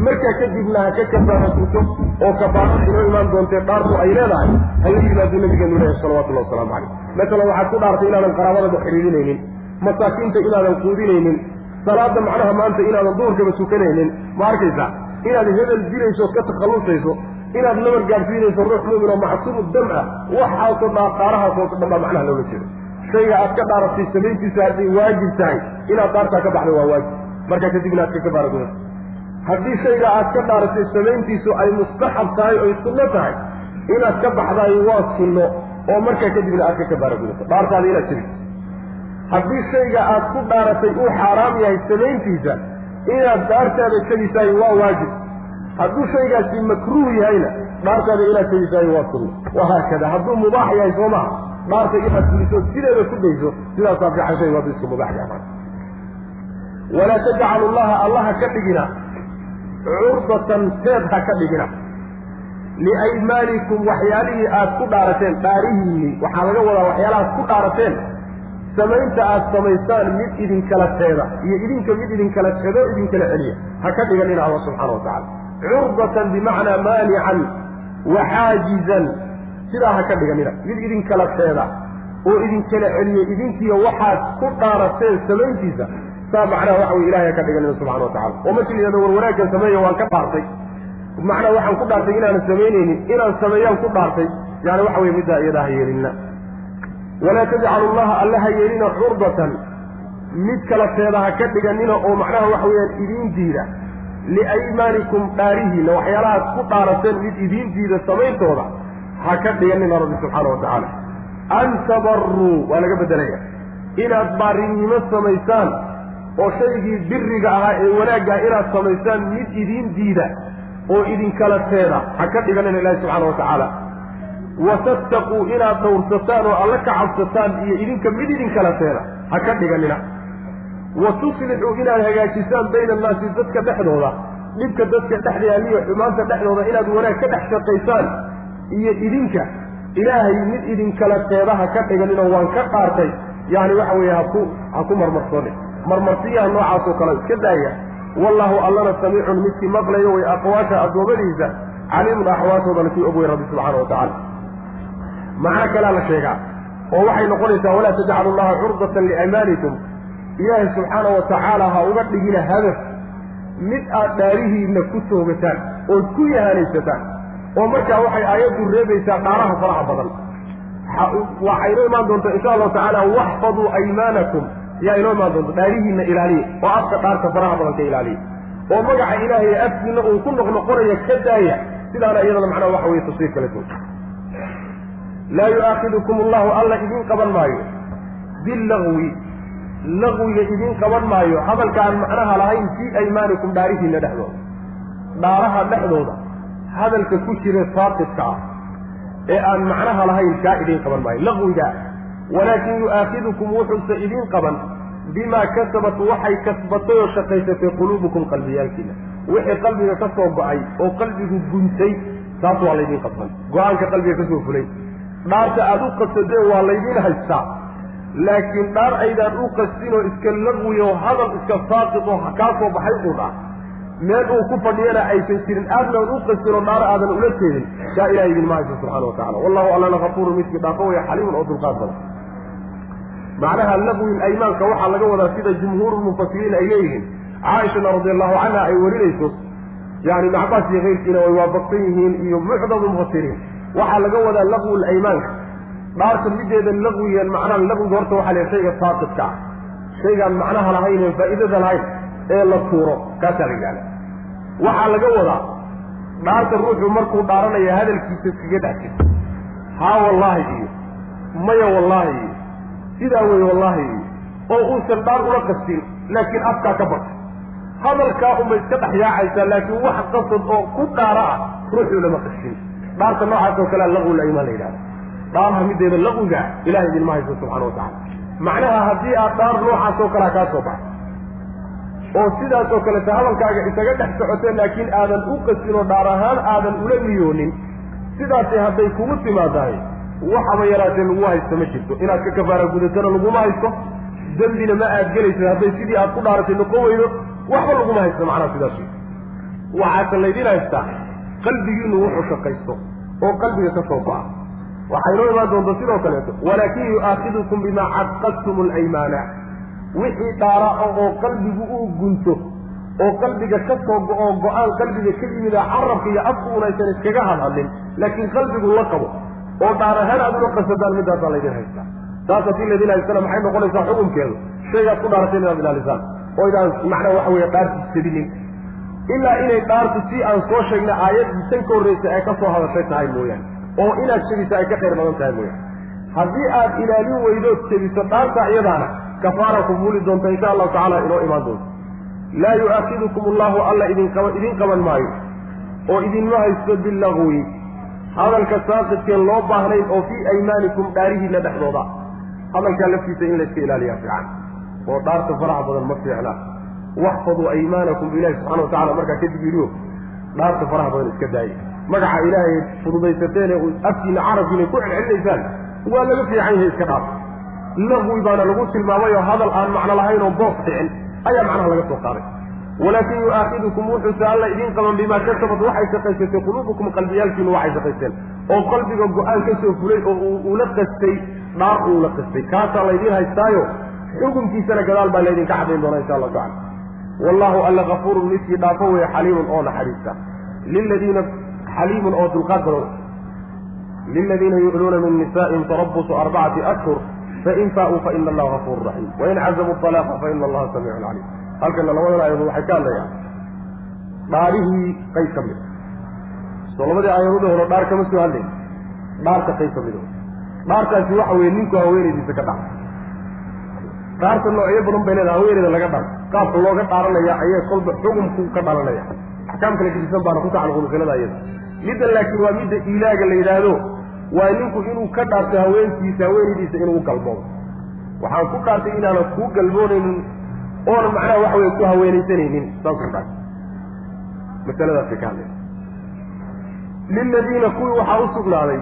markaa kadibna ha ka kafaara guto oo kafaarada inoo imaan doontee dhaartu ay leedahay hala yimaado nabigeenu leeyahay salawatullahi wasalaamu calayh. Masalan waxaad ku dhaartay inaadan qaraabadada xidhiidinaynin masaakiinta inaadan quudinaynin salaada macnaha maanta inaadan duhurkaba tukanaynin. Ma arkaysaa? Inaad hebel dilayso ood ka takhallusayso inaad nabar gaadhsiinayso ruux mumin oo macsuumu dam ah waxaasoo dhaaqaarahaasoo dhan baa macnaha loola jeedo shayga aad ka dhaaratay samayntiisu hadday waajib tahay inaad dhaartaa ka baxda waa waajib. Markaa kadibna aad ka kafaara gudato haddii shayga aad ka dhaaratay samayntiisu ay mustaxab tahay oy sunno tahay inaad ka baxdaay waa sunno oo markaa kadibna aad ka kafaara gudato dhaartaada inaad jabiso haddii shayga aad ku dhaaratay uu xaaraam yahay samayntiisa inaad dhaartaada jabisaay waa waajib. Hadduu shaygaasi makruuh yahayna dhaartaada inaad jabisaay waa sunno. Wahaakada hadduu mubaax yahay soo maha dhaarta inaad fuliso sideeda ku dayso sidaasaa fiican waa bisku mubaax yahay walaa tajcalu llaha allaha ka dhigina curdatan teed ha ka dhigina liaymaanikum waxyaalihii aad ku dhaarateen dhaarihiinni waxaa laga wadaa waxyaalahaad ku dhaarateen samaynta aad samaysaan mid idinkala teeda iyo idinka mid idinkala teedo idinkala celiya ha ka dhiganina allah subxana wa tacala curdatan bimacnaa maanican waxaajizan sidaa ha ka dhiganina mid idinkala teeda oo idinkala celiya idinkiiyo waxaad ku dhaarateen samayntiisa saa macnaha waxa wey ilahay ha ka dhiganina subxana wa tacala oo markii la yidhahdo war wanaaggan sameeya waan ka dhaartay. Macnaa waxaan ku dhaartay inaanan samaynaynin inaan sameeyaan ku dhaartay. Yani waxa wey middaa iyadaa ha yeelinna. Walaa tajcalu llaha alla ha yeelina curdatan. Mid kala teeda ha ka dhiganina oo macnaha waxa weeyaan idiin diida liaymaanikum dhaarihiinna waxyaalahaad ku dhaarateen mid idiin diida samayntooda ha ka dhiganina rabbi subxaana wa tacaala. An tabaruu waa laga beddelaya. Inaad baarinimo samaysaan oo shaygii biriga ahaa ee wanaaggaa inaad samaysaan mid idiin diida oo idinkala teeda ha ka dhiganina ilaahi subxaana wa tacaala. Wa tattaquu inaad dhowrsataan oo alla ka cabsataan iyo idinka mid idinkala teeda ha ka dhiganina. Wa tuslixuu inaad hagaajisaan bayna annaasi dadka dhexdooda dhibka dadka dhex yaaliyo xumaanta dhexdooda inaad wanaag ka dhex shaqaysaan iyo idinka. Ilaahay mid idinkala teeda ha ka dhiganino waan ka dhaartay yani waxa weeye haku ha ku marmarsoone marmarsiyaha noocaasoo kale iska daaya. Wallaahu allana samiicun midkii maqlayo way aqwaasha addoommadiisa caliimun axwaashoodana kii og wey rabbi subxaana wa tacaala macno kalea la sheegaa. Oo waxay noqonaysaa walaa tajcalu llaha curdatan liaymaanikum ilaahay subxaana wa tacaala ha uga dhigina hadaf. Mid aad dhaarihiinna ku toogataan ood ku yahanaysataan oo markaa waxay aayaddu reebaysaa dhaaraha faraha badan. Waxay inoo imaan doontaa insha allahu tacaala waxfaduu aymaanakum. Yaa inoo imaan doonta dhaarihiinna ilaaliya oo afka dhaarta faraha badan ka ilaaliya oo magaca ilaahay afkiina uu ku noqnoqonaya ka daaya. Sidaana iyadana macnaha waxa weye tafsiir duun laa yu'aakidukum allahu alla idiin qaban maayo. Billagwi lagwiga idiin qaban maayo. Hadalka aan macnaha lahayn fii aymaanikum dhaarihiinna dhexdooda. Dhaaraha dhexdooda hadalka ku jira saaqidka ah ee aan macnaha lahayn kaa idiin qaban maayo. Lagwiga walaakin yu'aakidukum wuxuuse idiin qaban bimaa kasabat waxay kasbatay oo shaqaysatay quluubukum qalbiyaalkiina. Wixii qalbiga ka soo go'ay oo qalbigu guntay taas waa laydiin qabsan. Go'aanka qalbiga ka soo fulay. Dhaarta aada u qasadeen waa laydiin haystaa. Laakiin dhaar aydaan u qastin oo iska lagwiyo hadal iska saaqid oo kaa soo baxay uu dhaa meel uu ku fadhiyana aysan jirin. Aadnaan u qastin oo dhaar aadan ula jeedin. Kaa ilaha idinma hayso subxana wa tacala wallahu allana kafuuru midkii dhaafo waya xaliimun oo dulqaad badan. Macnaha lagwil aymaanka waxaa laga wadaa sida jumhuurulmufasiriin ay leeyihiin. Caaishana radi allahu canha ay warinayso yani ibn cabaas iyo keyrkiina way waafaqsan yihiin iyo mucdam mufasiriin waxaa laga wadaa lagwil aymaanka. Dhaarta mideeda lagwigan macnaha lagwiga horta waxaa la shayga saaqidka. Ah shaygaan macnaha lahayn ee faa'iidada lahayn ee la tuuro. Kaasaa la yidhahda waxaa laga wadaa dhaarta ruuxu markuu dhaaranaya hadalkiisa iskaga dhex jirto. Haa wallaahi iyo maya wallaahi iyo sidaa wey wallaahi iyo oo uusan dhaar ula qastin laakiin afkaa ka barta. Hadalkaa unbay iska dhex yaacaysaa laakiin wax qasad oo ku dhaara ah ruuxuu lama qastin dhaarta noocaas oo kalea lagwil aymaan la yidhahda dhaarha mideeda laqwiga ilahay idinma hayso subxana wa macnaha haddii aad dhaar noocaas oo kalea kaa soo baxo oo sidaas oo kaleta hadalkaaga isaga dhex socoteen laakiin aadan u qasin oo dhaar ahaan aadan ula niyoonin sidaasi hadday kugu timaadahay waxaba yaraatee lagu haysto ma jirto. Inaad ka kafaara gudatana laguma haysto. Dembina ma aad gelaysid hadday sidii aad ku dhaaratay noqon weydo waxba laguma haysto macnaha sidaas wey waxaase laydin haystaa qalbigiinu wuxuu shaqaysto oo qalbiga ka soo go-a waxay noo imaan doonta sidoo kaleeto walaakin yu'aakidukum bimaa caqadtum alaymaana wixii dhaara oo qalbigu uu gunto oo qalbiga ka soo go-oo go'aan qalbiga ka yimida carabka iyo afku unaysan iskaga hadhadlin laakiin qalbigu la qabo. Oo dhaar ahaan aad ula qasadaan middaasaa laydin haystaa. Saas haddii laydin haystana maxay noqonaysaa xukunkeedu? Shaygaad ku dhaaratay inaad ilaalisaan oo idaan macnaa waxa weeye dhaarti jebinin ilaa inay dhaartu si aan soo sheegnay aayaddii tan ka horreysay ay ka soo hadashay tahay mooyaane. Oo inaad jebiso ay ka khayr badan tahay mooyaane. Haddii aad ilaalin weydood jebiso dhaarta iyadaana kafaara ku fuuli doonta insha allahu tacala inoo imaan doonto laa yu'aakidukum allahu alla idinqaba idin qaban maayo. Oo idinma haysto bilagwi hadalka saaqidkeen loo baahnayn oo fii aymaanikum dhaarihiinna dhexdooda. Hadalkaa laftiisa in layska ilaaliyaa fiican oo dhaarta faraha badan ma fiicna. Waxfaduu aymaanakum ilahi subxana watacala markaa kadib yidhiyo dhaarta faraha badan iska daaya magaca ilaahay fududaysateen ee afkiina carabkiina ku celcelinaysaan waa laga fiican yahay iska dhaaf lahwi baana lagu tilmaamay oo hadal aan macno lahayn oo boos dhicin ayaa macnaha laga soo qaaday walaakin yu'aakidukum wuxuuse alla idiin qaban bimaa kasabat waxay shaqaysatay quluubukum qalbiyaalkiinu waxay shaqaysteen. Oo qalbiga go'aan ka soo fulay oo uula qastay dhaar uula qastay kaasaa laydiin haystaayo xukunkiisana gadaal baa laydinka cadayn doonaa insha allahu tacala wallahu alla kafuurun midkii dhaafo weeye xaliimun oo naxariista. Liladiina xaliimun oo dulqaad badan. Liladiina yu'luuna min nisaa'ihim tarabusu arbacati ashhur fain faa-uu faina allaha gafuuru raxiim wain cazamuu alaaqa faina allaha samiicun caliim halkana labadan aayadood waxay ka hadlayaan. dhaarihii qayb ka mid. soo labadii aayadood hore dhaar kama soo hadlayn dhaarta qayb ka mid dhaartaasi waxa weeye ninku haweenaydiisa ka dhaca. dhaarta noocyo badan bay leedaha haweenayda laga dhar qaabka looga dhaaranaya ayay kolba xukumku ka dhalanaya. axkaam kale gedisan baana ku tacalluqu masalada iyada midda laakiin waa midda ilaaga la yidhaahdo waa ninku inuu ka dhaarto haweenkiisa haweenaydiisa inuu galmoodo waxaan ku dhaartay inaanan kuu galmoonaynin oona macnaha waxa weye ku haweenaysanaynin saasuu dhahay masaladaasay ka hadlaysa liladiina kuwii waxaa u sugnaaday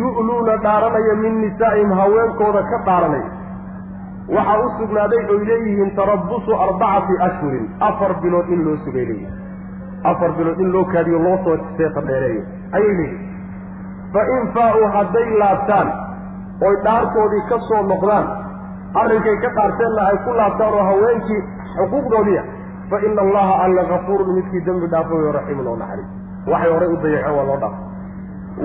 yu'luuna dhaaranaya min nisaa'ihim haweenkooda ka dhaaranaya. Waxaa u sugnaaday oy leeyihiin tarabusu arbacati ashhurin afar bilood in loo sugay leeyihiin afar bilood in loo kaadiyo loo soo seefa dheereeyo ayay leeyihiin fa in faa-uu hadday laabtaan oy dhaartoodii ka soo noqdaan arrinkay ka dhaarteenna ay ku laabtaan oo haweenkii xuquuqdoodiia fa ina allaha alla kafuurun midkii dembi dhaafayo raxiimun oo naxariis waxay horay u dayaceen waa loo dhaafay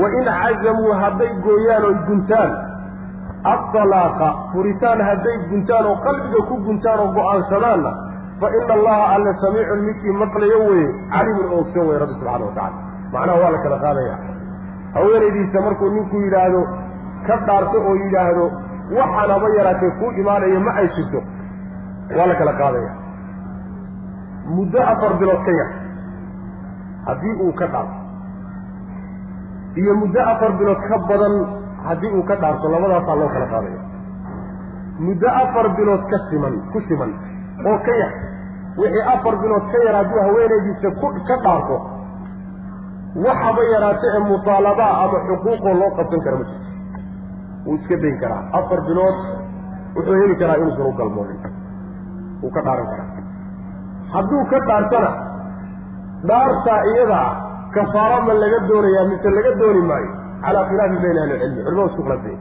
wa in cazamuu hadday gooyaan oy guntaan atalaaqa furitaan hadday guntaan oo qalbiga ku guntaan oo go'aansadaanna fa ina allaha alla samiicun midkii maqlayo weye calimun oo ogsan weye rabbi subxana wa tacala macnaha waa la kala qaadaya haweenaydiisa markuu ninku yidhaahdo ka dhaarto oo yidhaahdo waxaan haba yaraatee kuu imaanaya ma ay jirto. Waa la kala qaadaya. Muddo afar bilood ka yar haddii uu ka dhaarto. Iyo muddo afar bilood ka badan haddii uu ka dhaarto labadaasaa loo kala qaadaya. Muddo afar bilood ka siman ku siman oo ka yar. Wixii afar bilood ka yar hadduu haweenaydiisa ku ka dhaarto waxaba yaraate ee mutaalabaa ama xuquuqoo loo qabsan kara ma jirto wuu iska dayn karaa. Afar bilood wuxuu heli karaa inuusan u galmoonin wuu ka dhaaran karaa. Hadduu ka dhaartana dhaartaa iyadaa kafaara ma laga doonayaa mise laga dooni maayo calaa khilaafi bayna ahlicilmi culimadu isku khilaafsanya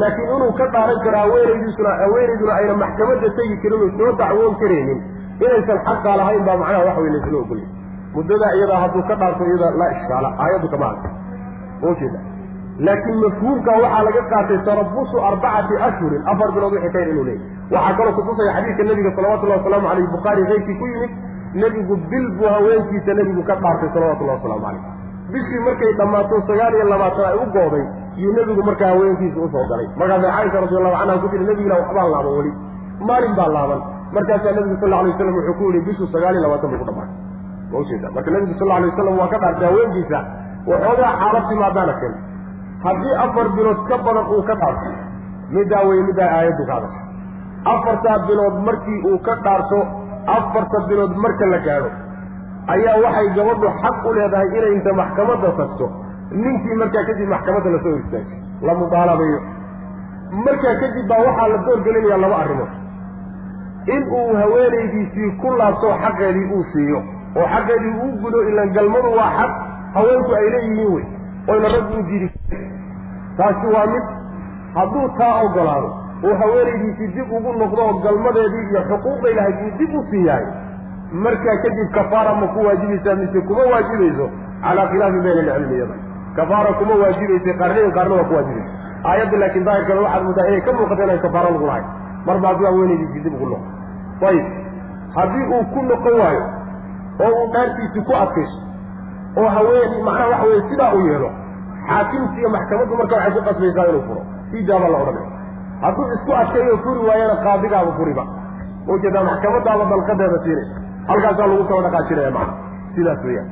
laakiin inuu ka dhaaran karo haweenaydiisuna haweenayduna ayna maxkamadda tegi karin oo soo dacwoon karaynin inaysan xaqaa lahayn baa macnaha waxa wey laysla ogolya muddadaa iyadaa hadduu ka dhaarto iyada laa ishkaala aayaddu kama hadla ujeeda laakiin mafhuumka waxaa laga qaatay tarabusu arbacati ashhurin afar bilood wixii ka yar inuu leeyahy waxaa kaloo kutusaya xadiidka nebiga salawatullahi wasalaamu caleyh bukhaari keyrkii ku yimid nebigu bil buu haweenkiisa nebigu ka dhaartay salawatullahi wasalaamu caleyh bishii markay dhammaato sagaal iyo labaatan ay u gooday yuu nebigu markaa haweenkiisa u soo galay. Markaasay caaisha radiallahu canha ku tiri nebigina waxbaan laaban weli. Maalin baa laaban. Markaasaa nebigu sal lla alay waslam wuxuu ku yihi bishu sagaal iyo labaatan bay ku dhamaatay ma ujeeda marka nebigu sal alay wasalam waa ka dhaartay haweenkiisa waxoogaa xaalad timaadaana keena haddii afar bilood ka badan uu ka dhaarto middaa weye middaa aayaddu ka hadasha afartaa bilood markii uu ka dhaarto afarta bilood marka la gaadho ayaa waxay gabadhu xaq u leedahay inay inta maxkamadda tagto ninkii markaa kadib maxkamadda la soo istaajiyo la mudaalabayo markaa kadib baa waxaa la doorgelinayaa laba arrimood. In uu haweenaydiisii ku laabto xaqeedii uu siiyo oo xaqeedii uu gudo ilan galmadu waa xaq haweenku ay leeyihiin wey oyna raggu u diidi taasi waa mid hadduu taa ogolaado uu haweenaydiisii dib ugu noqdo oo galmadeedii iyo xuquuqday lahayd uu dib u siiyahay markaa kadib kafaara ma ku waajibaysaa mise kuma waajibayso calaa khilaafi bayna alcilmi iyada kafaara kuma waajibaysa qaarnayn qaarna waa ku waajibaysa aayadda laakiin daahirkeeda waxaad moodaa inay ka muuqata inaan kafaaro lagu lahay. Marba haddii haweenaydiisii dib ugu noqo ayib haddii uu ku noqon waayo oo uu dhaartiisii ku adkayso oo haween macnaha waxa weye sidaa uu yeelo xaakimti iyo maxkamaddu marka waxay ku qasbaysaa inuu furo. Ijaaba la odhanaya hadduu isku adkayo furi waayana qaadigaaba furiba. Ujeedaa maxkamadaaba dalqadeeda siinay. Halkaasaa lagu kala dhaqaajinaya macna. Sidaas weeyaan.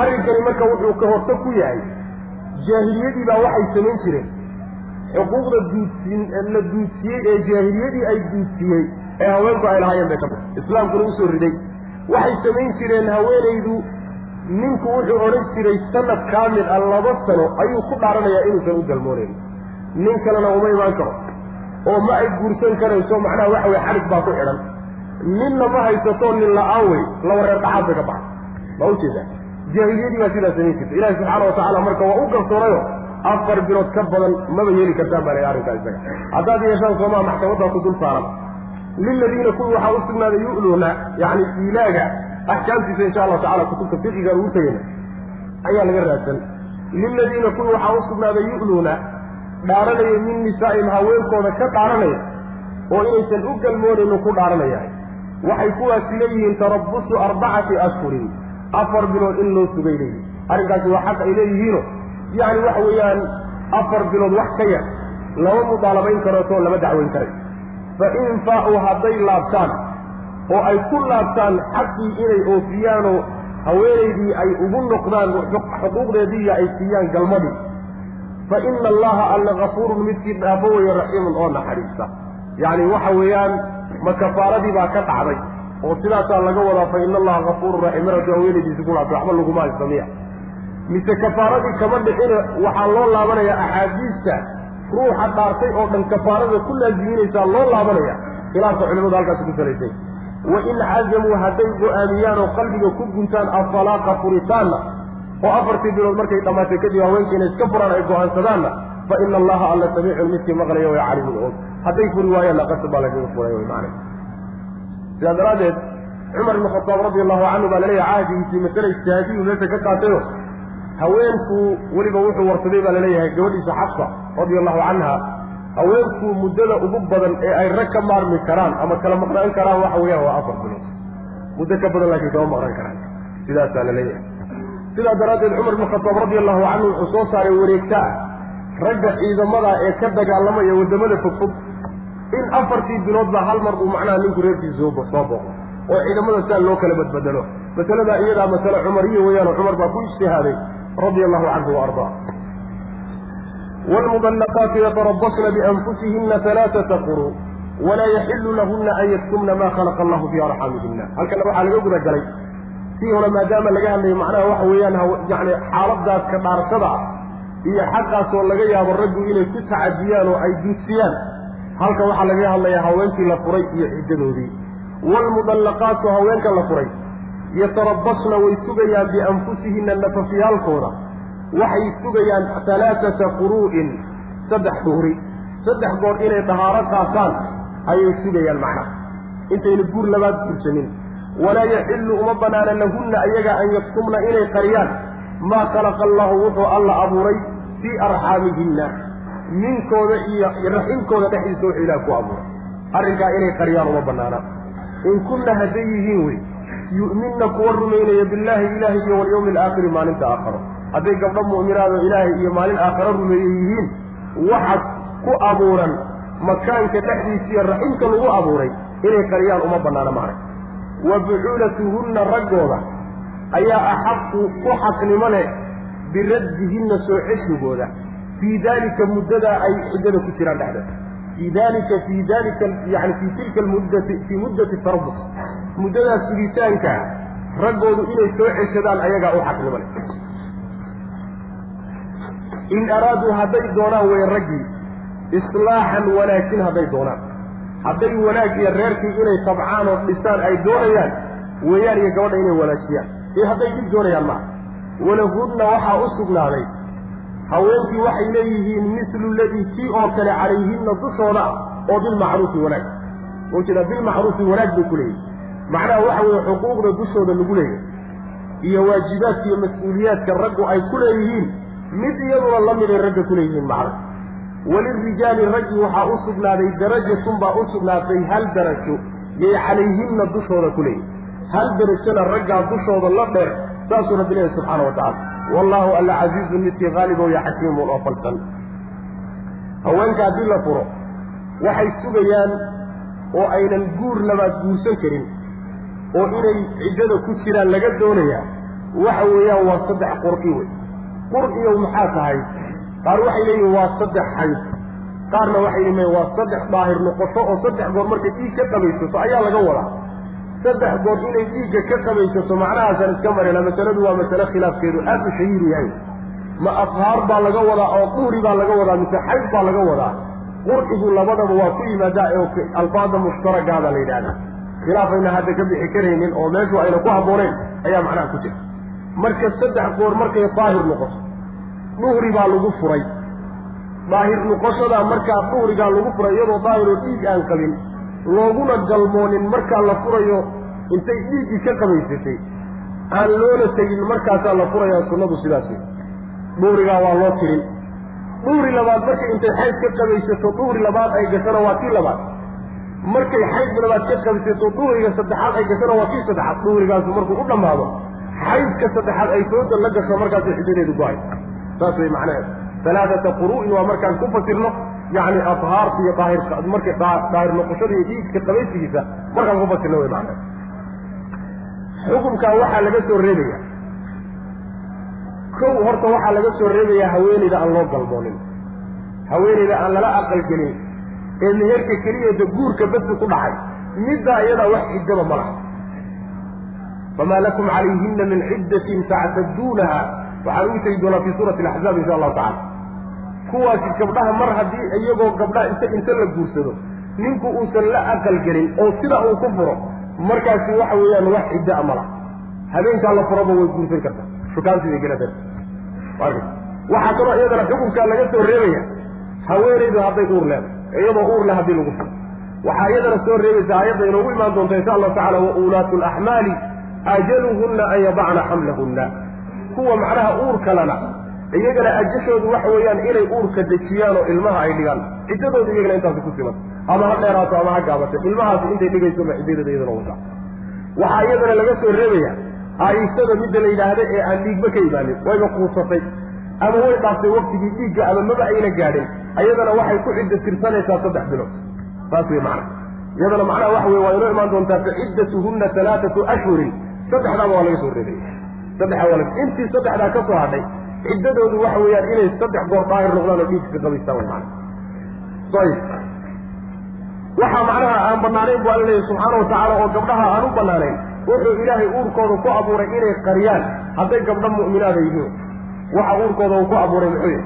Arrinkani marka wuxuu ka horta ku yahay jaahiliyadii baa waxay samayn jireen. Xuquuqda duudsiin la duudsiyey ee jaahiliyadii ay duudsiyey ee haweenku ay lahaayeen bay ka mid. Islaamkuna u soo riday waxay samayn jireen haweenaydu ninku wuxuu odhan jiray sanad kaamil ah laba sano ayuu ku dhaaranayaa inuusan u galmoonayn nin kalena uma imaan karo. Oo ma ay guursan karayso macnaha waxa weye xalig baa ku xidhan. Ninna ma haysato nin la'aan wey laba reer dhaxaad bay ka baxay. Ma u jeedaa jaahiliyadii baa sidaa samayn jirta ilahi subxaana watacaala marka waa u garsoonayo afar bilood ka badan maba yeeli kartaan baa la arrinkaa isaga. Haddaad yeeshaan soomaa maxkamaddaa ku dul saaran liladiina kuwii waxaa u sugnaaday yu'luuna yacni ilaaga axkaamtiisa insha allahu tacala kutubta fiqiga ugu tegayna ayaa laga raadsan liladiina kuwii waxaa u sugnaaday yu'luuna dhaaranaya min nisaa'im haweenkooda ka dhaaranaya oo inaysan u galmoonaynin ku dhaaranaya waxay kuwaasi leeyihiin tarabusu arbacati ashhurin afar bilood in loo sugay leeyihiin arrinkaasi waa xaq ay leeyihiino yacni waxa weeyaan afar bilood wax ka yar lama mudaalabayn karootoo lama dacweyn karay fa in faa-uu hadday laabtaan oo ay ku laabtaan xaqii inay oofiyaanoo haweenaydii ay ugu noqdaan xuquuqdeediiya ay siiyaan galmadii fa ina allaha alla kafuurun midkii dhaafo weeye raxiimun oo naxariista. Yacni waxa weeyaan ma kafaaradii baa ka dhacday oo sidaasaa laga wadaa fa ina allaha kafuurun raxiim mar haddii haweenaydiisi ku laabtay waxba laguma haysta miya. Mise kafaaradii kama dhicina waxaa loo laabanayaa axaadiista ruuxa dhaartay oo dhan kafaarada ku laasiminaysaa loo laabanaya. Khilaafka culimadu halkaasi ku salaysay. Wa in cazamuu hadday go'aamiyaan oo qalbiga ku guntaan afalaaqa furitaanna oo afartii bilood markay dhammaatay kadib haweenka inay iska furaan ay go'aansadaanna fa ina allaha alla samiicun midkii maqlaya way calimun og hadday furi waayaanna qasab baa lagaga furay wy macana sidaa daraaddeed cumar ibn khataab radi allahu canhu baa la leeyahay cahdigiisii masale ijtihaadiyu meesha ka qaatayo haweenku weliba wuxuu warsaday baa la leeyahay gabadhiisa xafsa radia allahu canha haweenku muddada ugu badan ee ay rag ka maarmi karaan ama kala maqnaan karaan waxa weeyaan waa afar bilood. Muddo ka badan laakiin kama maqnaan karaan. Sidaasaa la leeyahay. Sidaa daraaddeed cumar ibn khataab radi allahu canhu wuxuu soo saaray wareegta ah. Ragga ciidamada ee ka dagaalamaya waddamada fogfog. In afartii biloodba hal mar uu macnaha ninku reerkiisa soo booqo oo ciidamada sidaa loo kala badbedelo masaladaa iyadaa masale cumariya weeyaanoo cumar baa ku ijtihaaday radia allahu canhu wa ardaa wlmudallaqaatu yatarabasna bianfusihina alaaata quru walaa yaxilu lahuna an yaktumna ma khalaqa allahu fi arxaamihina halkana waxaa laga guda galay sii hore maadaama laga hadlayo macnaha waxa weeyaan yani xaaladaas ka dhaarashada ah iyo xaqaasoo laga yaabo raggu inay ku tacadiyaan oo ay dudsiyaan halkan waxaa laga hadlayaa haweenkii la furay iyo ciddadoodii. Waalmudallaqaatu haweenka la furay yatarabasna way sugayaan bianfusihina nafafyaalkooda waxay sugayaan alaaata quru'in saddex duhri saddex goor inay dahaaro qaataan ayay sugayaan macnaha intayna guur labaad gursanin walaa yaxillu uma banaana lahunna ayaga an yaktumna inay qariyaan. Maa khalaqa allahu wuxuu alla abuuray fii arxaamihinna. Ninkooda iyo raximkooda dhexdiisa wuxuu ilaah ku abuuray. Arrinkaa inay qariyaan uma banaana. In kunna hadday yihiin wey yu'minna kuwa rumaynaya billaahi ilaahi iyo walyawmi alaakhiri maalinta aakharo. Hadday gabdho mu'minaado ilaahay iyo maalin aakharo rumeeye yihiin waxa ku abuuran makaanka dhexdiisa iyo raximka lagu abuuray inay qariyaan uma bannaana macna wa bucuulatuhunna raggooda ayaa axaqu ku xaqnimo biraddihinna soo ceshigooda fii daalika muddadaa ay ciddada ku jiraan dhexdeeda fii dalika fii dalika yani fii tilka almuddati fii muddati tarabus muddadaas sugitaanka raggoodu inay soo ceshadaan ayagaa u xaqnimo in araaduu hadday doonaan way raggii islaaxan wanaagsin hadday doonaan. Hadday wanaag iyo reerkii inay tabcaan oo dhisaan ay doonayaan weeyaan iyo gabadha inay wanaajiyaan ee hadday dib doonayaan maaha walahunna waxaa u sugnaaday haweenkii waxay leeyihiin mislu ladii kii oo kale calayhinna dushooda oo bilmacruufi wanaag. Oo bilmacruufi wanaag bay ku leeyihiin macnaha waxa weeye xuquuqda dushooda lagu leeyahay iyo waajibaadka iyo mas'uuliyaadka raggu ay ku leeyihiin mid iyaduna la miday ragga ku leeyihiin macna. Walirijaali raggi waxaa u sugnaaday darajatun baa u sugnaatay hal darajo yay calayhinna dushooda ku leeyihi hal darajona raggaa dushooda la dheer saasuu rabbi leeyahy subxaana wa tacala wallaahu alla casiizun midkii haalibow ya xakiimun oo falsan. Haweenka haddii la furo waxay sugayaan oo aynan guur labaad guursan karin oo inay ciddada ku jiraan laga doonayaa waxa weeyaan waa saddex qur'i wey qur'iyow maxaa tahay? Qaar waxay leeyihiin waa saddex xayd. Qaarna waxay leeyihiin waa saddex daahir noqosho oo saddex goor markay dhiig ka qabaysato ayaa laga wadaa. Saddex goor inay dhiigga ka qabaysato macnahaasaan iska marina masaladu waa masale khilaafkeedu aad u shahiir yahay. Ma afhaar baa laga wadaa oo duhri baa laga wadaa mise xayd baa laga wadaa. Qurcigu labadaba waa ku yimaadaa oo alfaada mushtaragaada la khilaafayna hadda ka bixi karaynin oo meeshu ayna ku habbooneyn ayaa macnaha ku jira. Marka saddex goor markay daahir noqoto duhri baa lagu furay. Daahir noqoshadaa markaa duhrigaa lagu furay iyadoo daahiroo dhiig aan qabin looguna galmoonin markaa la furayo intay dhiiggii ka qabaysatay aan loola tegin markaasaa la furayaa sunnadu sidaas wey duhrigaa waa loo tirin. Duhri labaad markay intay xayd ka qabaysato duhri labaad ay gashana waa tii labaad markay xayd labaad ka qabaysato duhriga saddexaad ay gashana waa tii saddexaad. Duhrigaasu markuu u dhammaado xaydka saddexaad ay sooda la gasho markaasay xidadeedu go'ay saas way macnaheedu. Alaaata quru'in waa markaan ku fasirno yani adhaarta iyo daahir markay daahir noqoshada iyo dhiigka qabaysigiisa markaan ku fasirno way macnaheedu. Xukunkaa waxaa laga soo reebaya. Kow horta waxaa laga soo reebayaa haweenayda aan loo galmoonin haweenayda aan lala aqalgelin ee meherka keliyata guurka basi ku dhacay. Middaa iyadaa wax ciddaba ma laha. Famaa lakum calayhina min ciddatin tactaduunaha. Waxaan ugu tegi doonaa fii suurati alaxzaab insha allahu tacala kuwaasi gabdhaha mar haddii iyagoo gabdhaha inta inta la guursado ninku uusan la aqalgelin oo sidaa uu ku furo markaasi waxa weeyaan wax ciddaa ma laha. Habeenkaa la furaba way guursan kartaa. Shukaansiday gelada waxaa kaloo iyadana xukunkaa laga soo reebaya haweenaydu hadday uur leedahay iyadoo uur leh haddii lagu furo waxaa iyadana soo reebaysa aayadda inoogu imaan doonta insha allahu tacala wa uulaatu laxmaali ajaluhunna an yadacna xamlahunna. Kuwa macnaha uur kalena iyagana ajashoodu waxa weeyaan inay uurka dejiyaan oo ilmaha ay dhigaan. Ciddadooda iyagana intaasi ku siman. Ama ha dheeraato ama ha gaabato. Ilmahaasi intay dhigayso ma ciddadeeda iyadana wata. Waxaa iyadana laga soo reebaya aaisada midda la yidhaahda ee aan dhiigba ka imaanin. Wayba kuusatay ama way dhaaftay waktigii dhiigga ama maba ayna gaadhin. Ayadana waxay ku ciddo tirsanaysaa saddex bilood. Saas wey macna. Iyadana macnaha waxa wey waa inoo imaan doontaa fa ciddatuhunna ashhurin. Saddexdaaba waa laga soo reebaya saddexa waa laga intii saddexdaa ka soo hadhay ciddadoodu waxa weeyaan inay saddex goor daahir noqdaan oo dhiigka qabaystaan way macna. Ayib. Waxaa macnaha aan banaanayn bu alla leeyahy subxaana wa tacaala oo gabdhaha aan u banaanayn wuxuu ilaahay uurkooda ku abuuray inay qariyaan hadday gabdho mu'minaada yihiin waxa uurkooda uu ku abuuray muxuu yahay.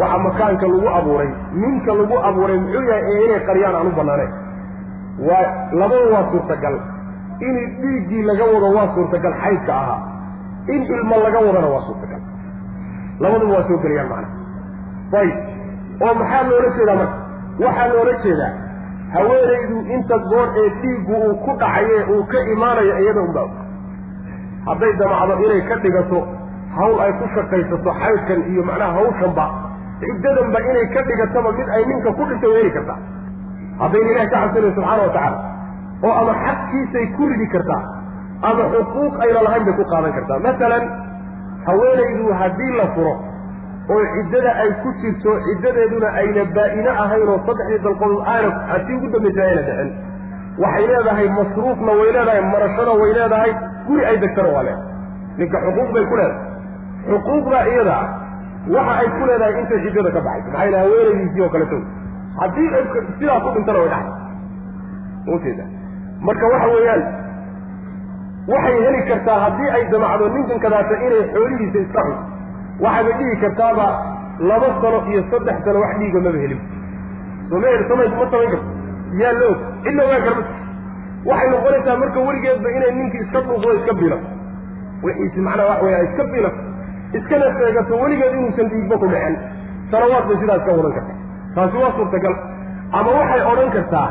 Waxa makaanka lagu abuuray ninka lagu abuuray muxuu yahay ee inay qariyaan aan u banaanayn waa labada waa suurtagal. In dhiiggii laga wado waa suurtagal xaydka ahaa. In ilmo laga wadana waa suurtagal. Labaduba waa soo gelayaan macnaha. Ayib. Oo maxaa loola jeedaa marka? Waxaa loola jeedaa haweenaydu inta goor ee dhiiggu uu ku dhacaye uu ka imaanayo iyada unbaa hadday damacdo inay ka dhigato hawl ay ku shaqaysato xaydkan iyo macnaha hawshanba ciddadanba inay ka dhigataba mid ay ninka ku dhintay weeli kartaa haddayna ilahi ka cabsanayo subxaana wa tacaala. Oo ama xaqkiisay ku ridi kartaa ama xuquuq ayna lahayn bay ku qaadan kartaa masalan haweenaydu haddii la furo oo ciddada ay ku jirto ciddadeeduna ayna baa-ino ahayn oo saddexdii dalqodood aana hatii ugu dambaysa ayna dhicin waxay leedahay masruufna way leedahay marashona way leedahay guri ay degtana waa leedahay. Ninka xuquuq bay ku leedahay xuquuqdaa iyada waxa ay ku leedahay intay ciddada ka baxayso maxay lehay haweenaydiisii oo kaleto haddii sidaa ku dhintana way dhacday. Ujeeda marka waxa weeyaan waxay heli kartaa haddii ay damacdo ninkan kadaata inay xoolihiisa iska cunto waxayba dhihi kartaaba laba sano iyo saddex sano wax dhiiga maba helin. Soma samay ma samayn karto. Yaa la og cidna ogaan karma. Waxay noqonaysaa marka weligeedba inay ninkii iska dhuuqdo iska bilato wixiisi macnaha wax weya iska bilato iskana sheegato weligeed inuusan dhiigba ku dhicin. Sanawaad bay sidaas ka wadan kartaa taasi waa suurtagal. Ama waxay odhan kartaa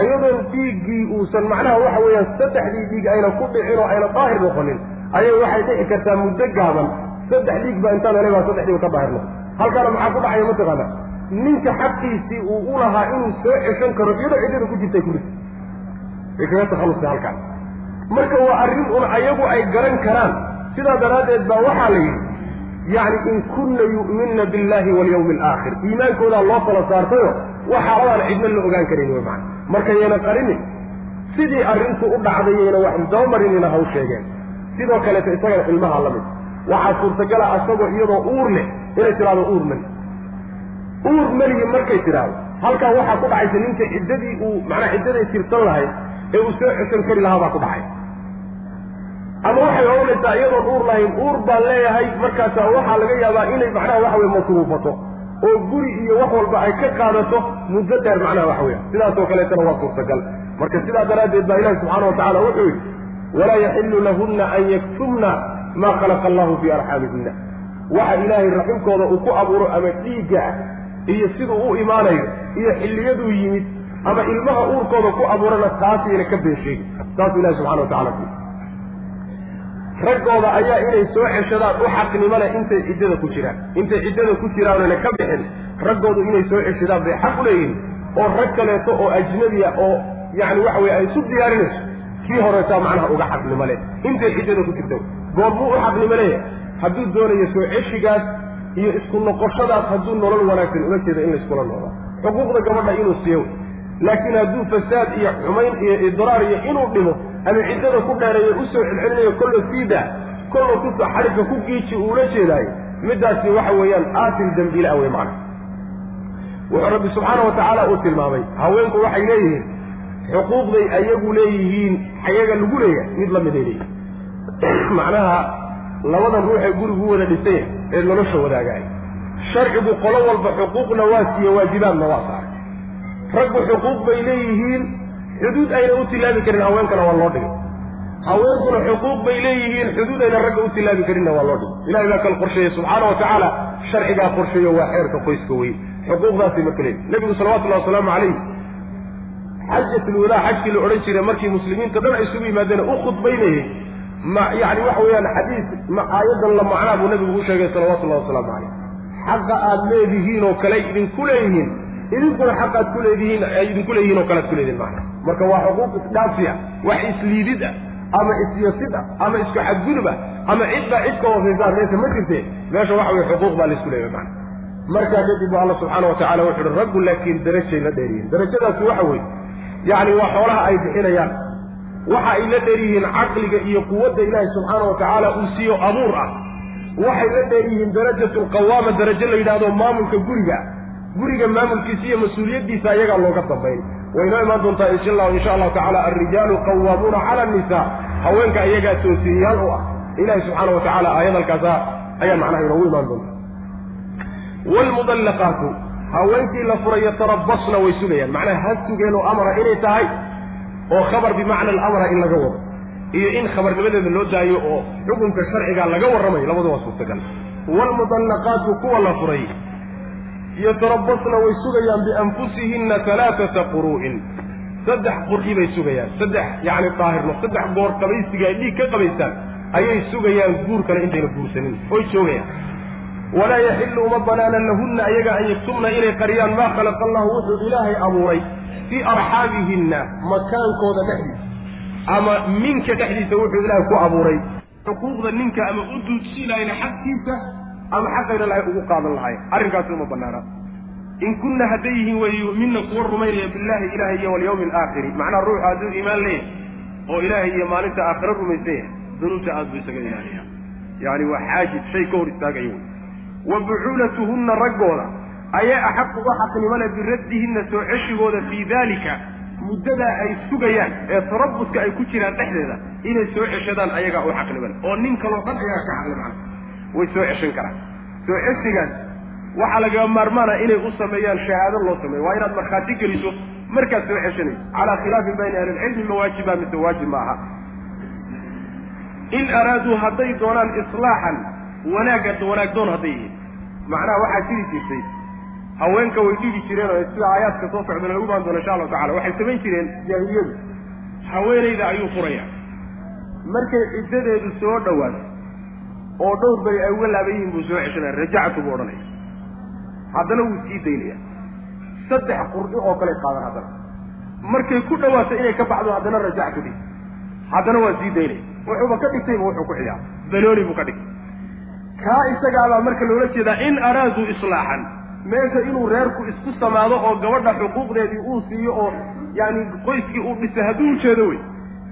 ayadoon dhiiggii uusan macnaha waxa weeyaan saddexdii dhiig ayna ku dhicin oo ayna daahir noqonin ayay waxay dhici kartaa muddo gaaban saddex dhiig baa intaan helay baa saddexdiiba ka daahir noqon. Halkaana maxaa ku dhacaya mataqaana ninka xaqiisii uu u lahaa inuu soo ceshan karo iyadoo ciddada ku jirtay ku rita way kaga takhallusay halkaas marka waa arrin un ayagu ay garan karaan. Sidaa daraaddeed baa waxaa la yidhi yacni in kunna yu'minna billahi walyawmi alaakhir iimaankoodaa loo tala saartayo wax xaaladaan cidna la ogaan karin wey macana marka yayna qarinin sidii arrintu u dhacdayayna wax isdabamarinina ha u sheegeen. Sidoo kaleeto isagana ilmaha la mid. Waxaa suurtagala asagoo iyadoo uur leh inay tidhahdo uur mali. Uur meligi markay tidhaahdo halkaa waxaa ku dhacaysa ninka ciddadii uu macnaa ciddaday tirsan lahayd ee uu soo ceshan kari lahaa baa ku dhacay ama waxay oranaysaa iyadoon uur lahayn. Uur baan leeyahay markaasa waxaa laga yaabaa inay macnaha waxa weye masruufato oo guri iyo wax walba ay ka qaadato muddo dheer macnaha waxa weya sidaasoo kaleetana waa suurtagal. Marka sidaa daraaddeed baa ilahi subxaana wa tacala wuxuu yidhi walaa yaxilu lahunna an yaktumna maa khalaqa allahu fii arxaamihina waxa ilaahay raximkooda uu ku abuuro ama dhiigga ah iyo siduu u imaanayo iyo xilliyaduu yimid ama ilmaha uurkooda ku abuurana taasayna ka been sheegi saasuu ilahi subxana wa tacala raggooda ayaa inay soo ceshadaan u xaqnimo leh intay ciddada ku jiraan. Intay ciddada ku jiraanona ka bixin. Raggoodu inay soo ceshadaan bay xaq u leeyihiin oo rag kaleeto oo ajnabiya oo yacni waxa weye ay isu diyaarinayso kii horeetaa macnaha uga xaqnimo leh. Intay ciddada ku jirta goormuu u xaqnimo leeyahay. Hadduu doonayo soo ceshigaas iyo isku noqoshadaas hadduu nolol wanaagsan ula jeeda in layskula noolaa xuquuqda gabadha inuu siiyo laakiin hadduu fasaad iyo xumayn iyo idraar iyo inuu dhimo ama ciddada ku dheereeyo u soo celcelinayo kollo siidaa kollo kusa xadhigga ku giiji uula jeedaayo middaasi waxa weeyaan aasil dembiila wey macna wuxuu rabbi subxaana wa tacaala uu tilmaamay haweenku waxay leeyihiin xuquuqday ayagu leeyihiin ayaga lagu leeyahay mid la miday leeyihiin macnaha labadan ruux ee gurigu wada dhisanya ee nolosha wadaagaay sharcigu qolo walba xuquuqna waa siiye waajibaadna waa saaray raggu xuquuq bay leeyihiin. Xuduud ayna u tilaabi karin haweenkana waa loo dhigay. Haweenkuna xuquuq bay leeyihiin xuduud ayna ragga u tilaabi karinna waa loo dhigay. Ilahay baa kal qorsheeyey subxaana wa tacaala. Sharcigaa qorsheeyo waa xeerka qoyska wey xuquuqdaasay marka leeyihiin nebigu salawatullahi wasalaamu calayh xajatulwadaa xajkii la odhan jiray markii muslimiinta dhan ay isugu yimaadeen u khudbaynayey ma yani waxa weeyaan xadiis ma aayadan la macnaa buu nabigu u sheegay salawatullahi wasalaamu calayh xaqa aad leedihiin oo kale idinku leeyihiin idinkuna xaqaad ku leedihiin ay idinku leeyihiin oo kalead ku leedihin macna. Marka waa xuquuq isdhaafsi ah wax isliidid ah ama isyasid ah ama isku xadgudub ah ama cidbaa cid ka hoosaysaa meesha ma jirte meesha waxa weye xuquuq baa la isku leeyahay macna. Markaa kadib alla subxaana wa tacala wuxu uhi raggu laakiin darajay la dheer yihiin darajadaasi waxa weeye yacni waa xoolaha ay bixinayaan. Waxa ay la dheer yihiin caqliga iyo quwadda ilaahi subxaana wa tacaala uu siiyo abuur ah. Waxay la dheer yihiin darajatu lqawaama darajo la yidhahdo maamulka guriga guriga maamulkiisa iyo mas'uuliyaddiisa ayagaa looga dambayn. Waynoo imaan doontaa insha allahu insha allahu tacala alrijaalu qawaamuuna cala annisaa. Haweenka iyagaa toosiyayaal u ah. Ilahi subxaana wa tacaala aayadalkaasa ayaa macnaha inoogu imaan doonta. Waalmudallaqaatu haweenkii la furay yatarabasna way sugayaan. Macnaha ha sugeen oo amara inay tahay oo khabar bimacna alamra in laga wado. Iyo in khabarnimadeeda loo daayo oo xukunka sharciga laga warramayo labadu waa suurtagal. Waalmudallaqaatu kuwa la furay yatarabasna way sugayaan bianfusihinna alaaata quru'in. Saddex qur'i bay sugayaan. Saddex yacni daahirno saddex goor qabaysiga ay dhiig ka qabaystaan ayay sugayaan guur kale intayna guursanin. Oy joogayaan. Walaa yaxilu uma banaana lahunna ayaga an yaktumna inay qariyaan maa khalaqa allahu wuxuu ilaahay abuuray fii arxaamihinna makaankooda dhexdiisa. Ama minka dhexdiisa wuxuu ilaahay ku abuuray. Xuquuqda ninka ama u duudsiinayna xaqkiisa ama xaqayna lahay ugu qaadan lahay arrinkaasi uma banaana in kunna hadday yihiin way yu'minna kuwa rumaynaya billahi ilahay iyo walyawmi alaakhiri macnaha ruuxu hadduu iimaan leeyahay oo ilaahay iyo maalinta aakhiro yahay dunuubta aad buu isaga ilaaliyaa. Yani waa xaajid shay ka hor istaagaya wey. Wa bucuulatuhunna raggooda ayaa axaqu u xaqnimo leh biraddihinna soo ceshigooda fii daalika muddadaa ay sugayaan ee tarabuska ay ku jiraan dhexdeeda inay soo ceshadaan ayagaa u xaqnimo leh. Oo nin kaloo dhan ayagaa ka xaqli way soo ceshan karaan. Soo ceshigaas waxaa lagaga maarmaana inay u sameeyaan shahaado loo sameeyo. Waa inaad markhaati geliso markaad soo ceshanayso calaa khilaafin bayni ahlilcilmi ma waajiba mise waajib ma aha. In araaduu hadday doonaan islaaxan wanaagga wanaag doon hadday yihiin. Macnaha waxaa jiri jirtay haweenka way dhigi jireen oo sida aayaadka soo socdana lagu baan doona insha allahu tacala waxay samayn jireen jaahiliyadu. Haweenayda ayuu furaya markay ciddadeedu soo dhowaato oo dhowr beri ay uga laaban yihiin buu soo ceshanaya rajactu buu odhanaya. Haddana wuu sii daynaya saddex qurdi oo kale qaadan haddana. Markay ku dhawaato inay ka baxdo haddana rajactu bi haddana waa sii daynaya wuxuuba ka dhigtayba wuxuu ku xiyaa banooni buu ka dhigtay. Kaa isagaabaa marka loola jeedaa in araaduu islaaxan. Meesha inuu reerku isku samaado oo gabadha xuquuqdeedii uu siiyo oo yaani qoyskii uu dhisay hadduu ujeedo wey.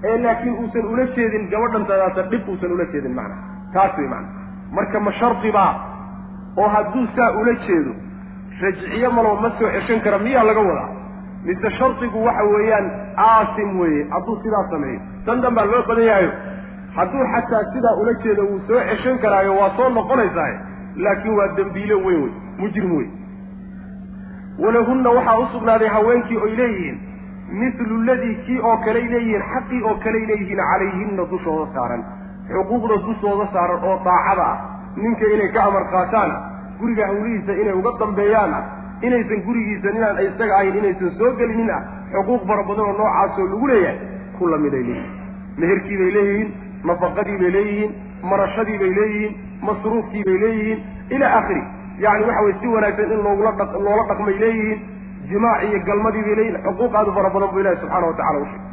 Ee laakiin uusan ula jeedin gabadhan tadaasa dhib uusan ula jeedin macna taas wey macna. Marka ma shardi baa oo hadduu saa ula jeedo rajciye malo ma soo ceshan kara miyaa laga wadaa? Mise shardigu waxa weeyaan aasim weeye hadduu sidaa sameeyo. Tan dan baa loo badan yahayo hadduu xataa sidaa ula jeedo wuu soo ceshan karaayo waa soo noqonaysaa laakiin waa dembiile weyn wey mujrim wey walahunna waxaa u sugnaaday haweenkii oy leeyihiin mithlu ladii kii oo kaley leeyihiin xaqii oo kaley leeyihiin calayhinna dushooda saaran xuquuqda dushooda saaran oo daacada ah. Ninka inay ka amar qaataan guriga hawlihiisa inay uga dambeeyaan ah inaysan gurigiisa ninaan isaga ahayn inaysan soo gelinin ah xuquuq fara badan oo noocaasoo lagu leeyahay ku lamiday leeyihiin meherkii bay leeyihiin nafaqadii bay leeyihiin marashadii bay leeyihiin masruufkii bay leeyihiin ilaa akhiri yacni waxa weye si wanaagsan in loogula dha loola dhaqmay leeyihiin jimaac iyo galmadii bay leeyihiin xuquuq aad u fara badan buu ilahi subxana wa tacala usheegay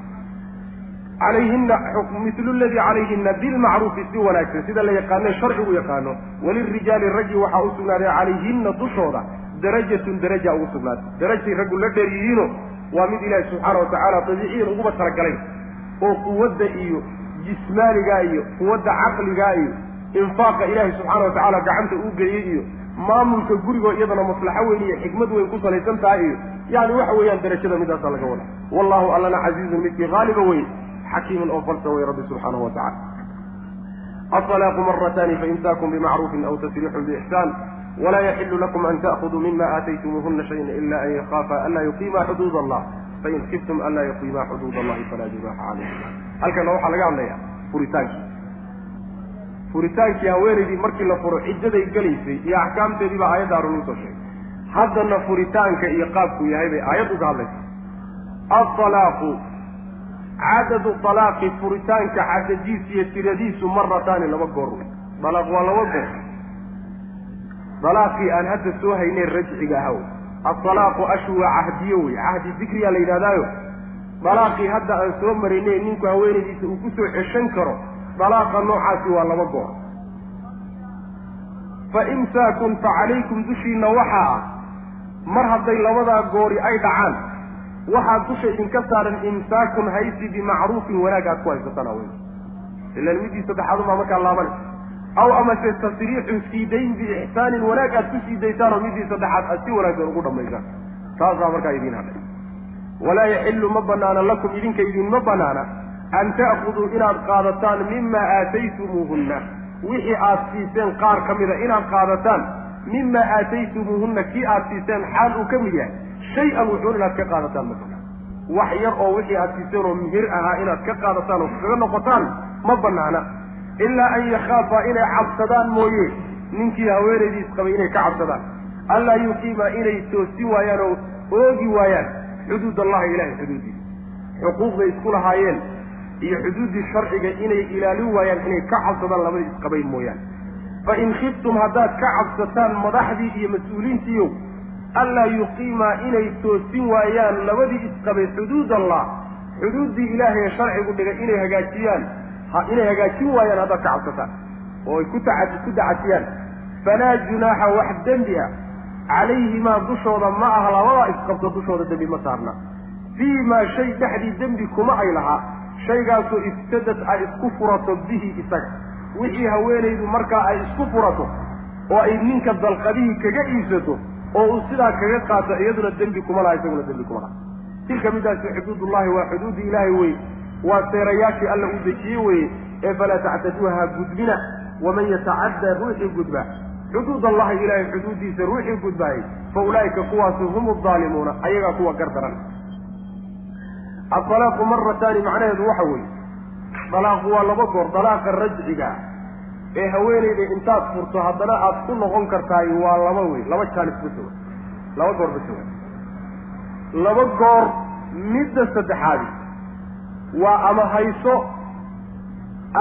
calayhina mithlu ladii calayhina bilmacruufi si wanaagsan sida la yaqaano sharcigu yaqaano walirijaali raggi waxaa u sugnaaday calayhina dushooda darajatun daraja ugu sugnaatay darajtay raggu la dheer yihiino waa mid ilaahi subxaana wa tacaala dabiiciyan uguba talagalay oo quwadda iyo jismaanigaa iyo quwadda caqligaa iyo infaaqa ilaahi subxaana wa tacaala gacanta uu geeyey iyo maamulka gurigoo iyadana maslaxo weyn iyo xikmad weyn ku salaysan tahay iyo yani waxa weeyaan darajada midaasaa laga wada wallahu allana casiizun midkii haaliba weyn xakiimun oo falsa wey rabbi subxaanahu wa tacala asalaaqu maratani faimsaakum bimacruufin aw tasriixun biixsaan walaa yaxilu lakum an ta'khuduu mima aataytumuuhuna shayan ila an yakaafa anlaa yuqiima xuduud allah fain kiftum anlaa yuqiima xuduud allahi falaa junaaxa calayhima halkana waxaa laga hadlaya furitaankii furitaankii haweenaydii markii la furo ciddaday gelaysay iyo axkaamteedii baa aayadda arun u soo sheegay haddana furitaanka iyo qaabku yahay bay aayad uga hadlaysa cadadu alaaqi furitaanka cadadiis iyo tiradiisu marataani laba goor wey dalaaq waa laba goor dalaaqii aan hadda soo haynayn rajciga ahaw asalaaqu ashu waa cahdiyo wey cahdi dikriyaa la yidhahdaayo dalaaqii hadda aan soo maraynay ninku haweenaydiisa uu ku soo ceshan karo dalaaqa noocaasi waa laba goor fa imsaakun fa calaykum dushiinna waxaa ah mar hadday labadaa goori ay dhacaan waxaa dusha idinka saaran imsaakun haysi bimacruufin wanaag aad ku haysataan haween. ilaan middii saddexaad markaa laaban aw amase tasriixun sii dayn biixsaanin wanaag aad ku sii daysaan oo middii saddexaad aad si wanaagsan ugu dhammaysaan. Taasaa markaa idiin hadlay. Walaa yaxilu ma banaana lakum idinka idinma banaana an ta'khuduu inaad qaadataan mima aataytumuuhunna. Wixii aad siiseen qaar ka mida inaad qaadataan mima aataytumuuhunna kii aad siiseen xaal uu ka mid yahay shay-an wuxuun inaad ka qaadataan ma wax yar oo wixii aad siiseen oo mihir ahaa inaad ka qaadataan oo kaga noqotaan ma banaana ilaa an yakhaafa inay cabsadaan mooye ninkii haweenaydiis qabay inay ka cabsadaan. Allaa yuqiima inay toosin waayaan oo oogi waayaan xuduud allahi ilahay xuduudiisa. Xuquuqday isku lahaayeen iyo xuduuddii sharciga inay ilaalin waayaan inay ka cabsadaan labadii isqabay mooyaane fa in khiftum haddaad ka cabsataan madaxdii iyo mas'uuliintiiyow allaa yuqiimaa inay toosin waayaan labadii isqabay xuduud allah xuduuddii ilaahay sharcigu dhigay inay hagaajiyaan inay hagaajin waayaan haddaad ka cabsataan oo ay ku ku dacasiyaan falaa junaaxa wax dembi ah calayhimaa dushooda ma aha labadaa isqabto dushooda dembi ma saarna fii maa shay dhexdii dembi kuma ay lahaa shaygaasoo iftadat ay isku furato bihi isaga wixii haweenaydu markaa ay isku furato oo ay ninka dalqadihii kaga iibsato oo uu sidaa kaga qaato iyaduna dembi kuma laha isaguna dembi kuma laha. Tilka midaasi xuduudullahi waa xuduudi ilaahay weye waa seerayaashii alla uu dejiye weye ee falaa tactaduuha gudbina waman yatacadda ruuxii gudba. Xuduud allahi ilaahay xuduuddiisa ruuxii gudbaayay fa ulaa'ika kuwaasi hum aldaalimuuna ayagaa kuwa gardaran. Asalaaqu marataani macnaheedu waxa weeye dalaaqu waa laba goor dalaaqa rajciga ee haweenayda intaad furto haddana aad ku noqon kartaay waa laba wey laba jaanis ba soga laba goor ba soga laba goor midda saddexaadi waa ama hayso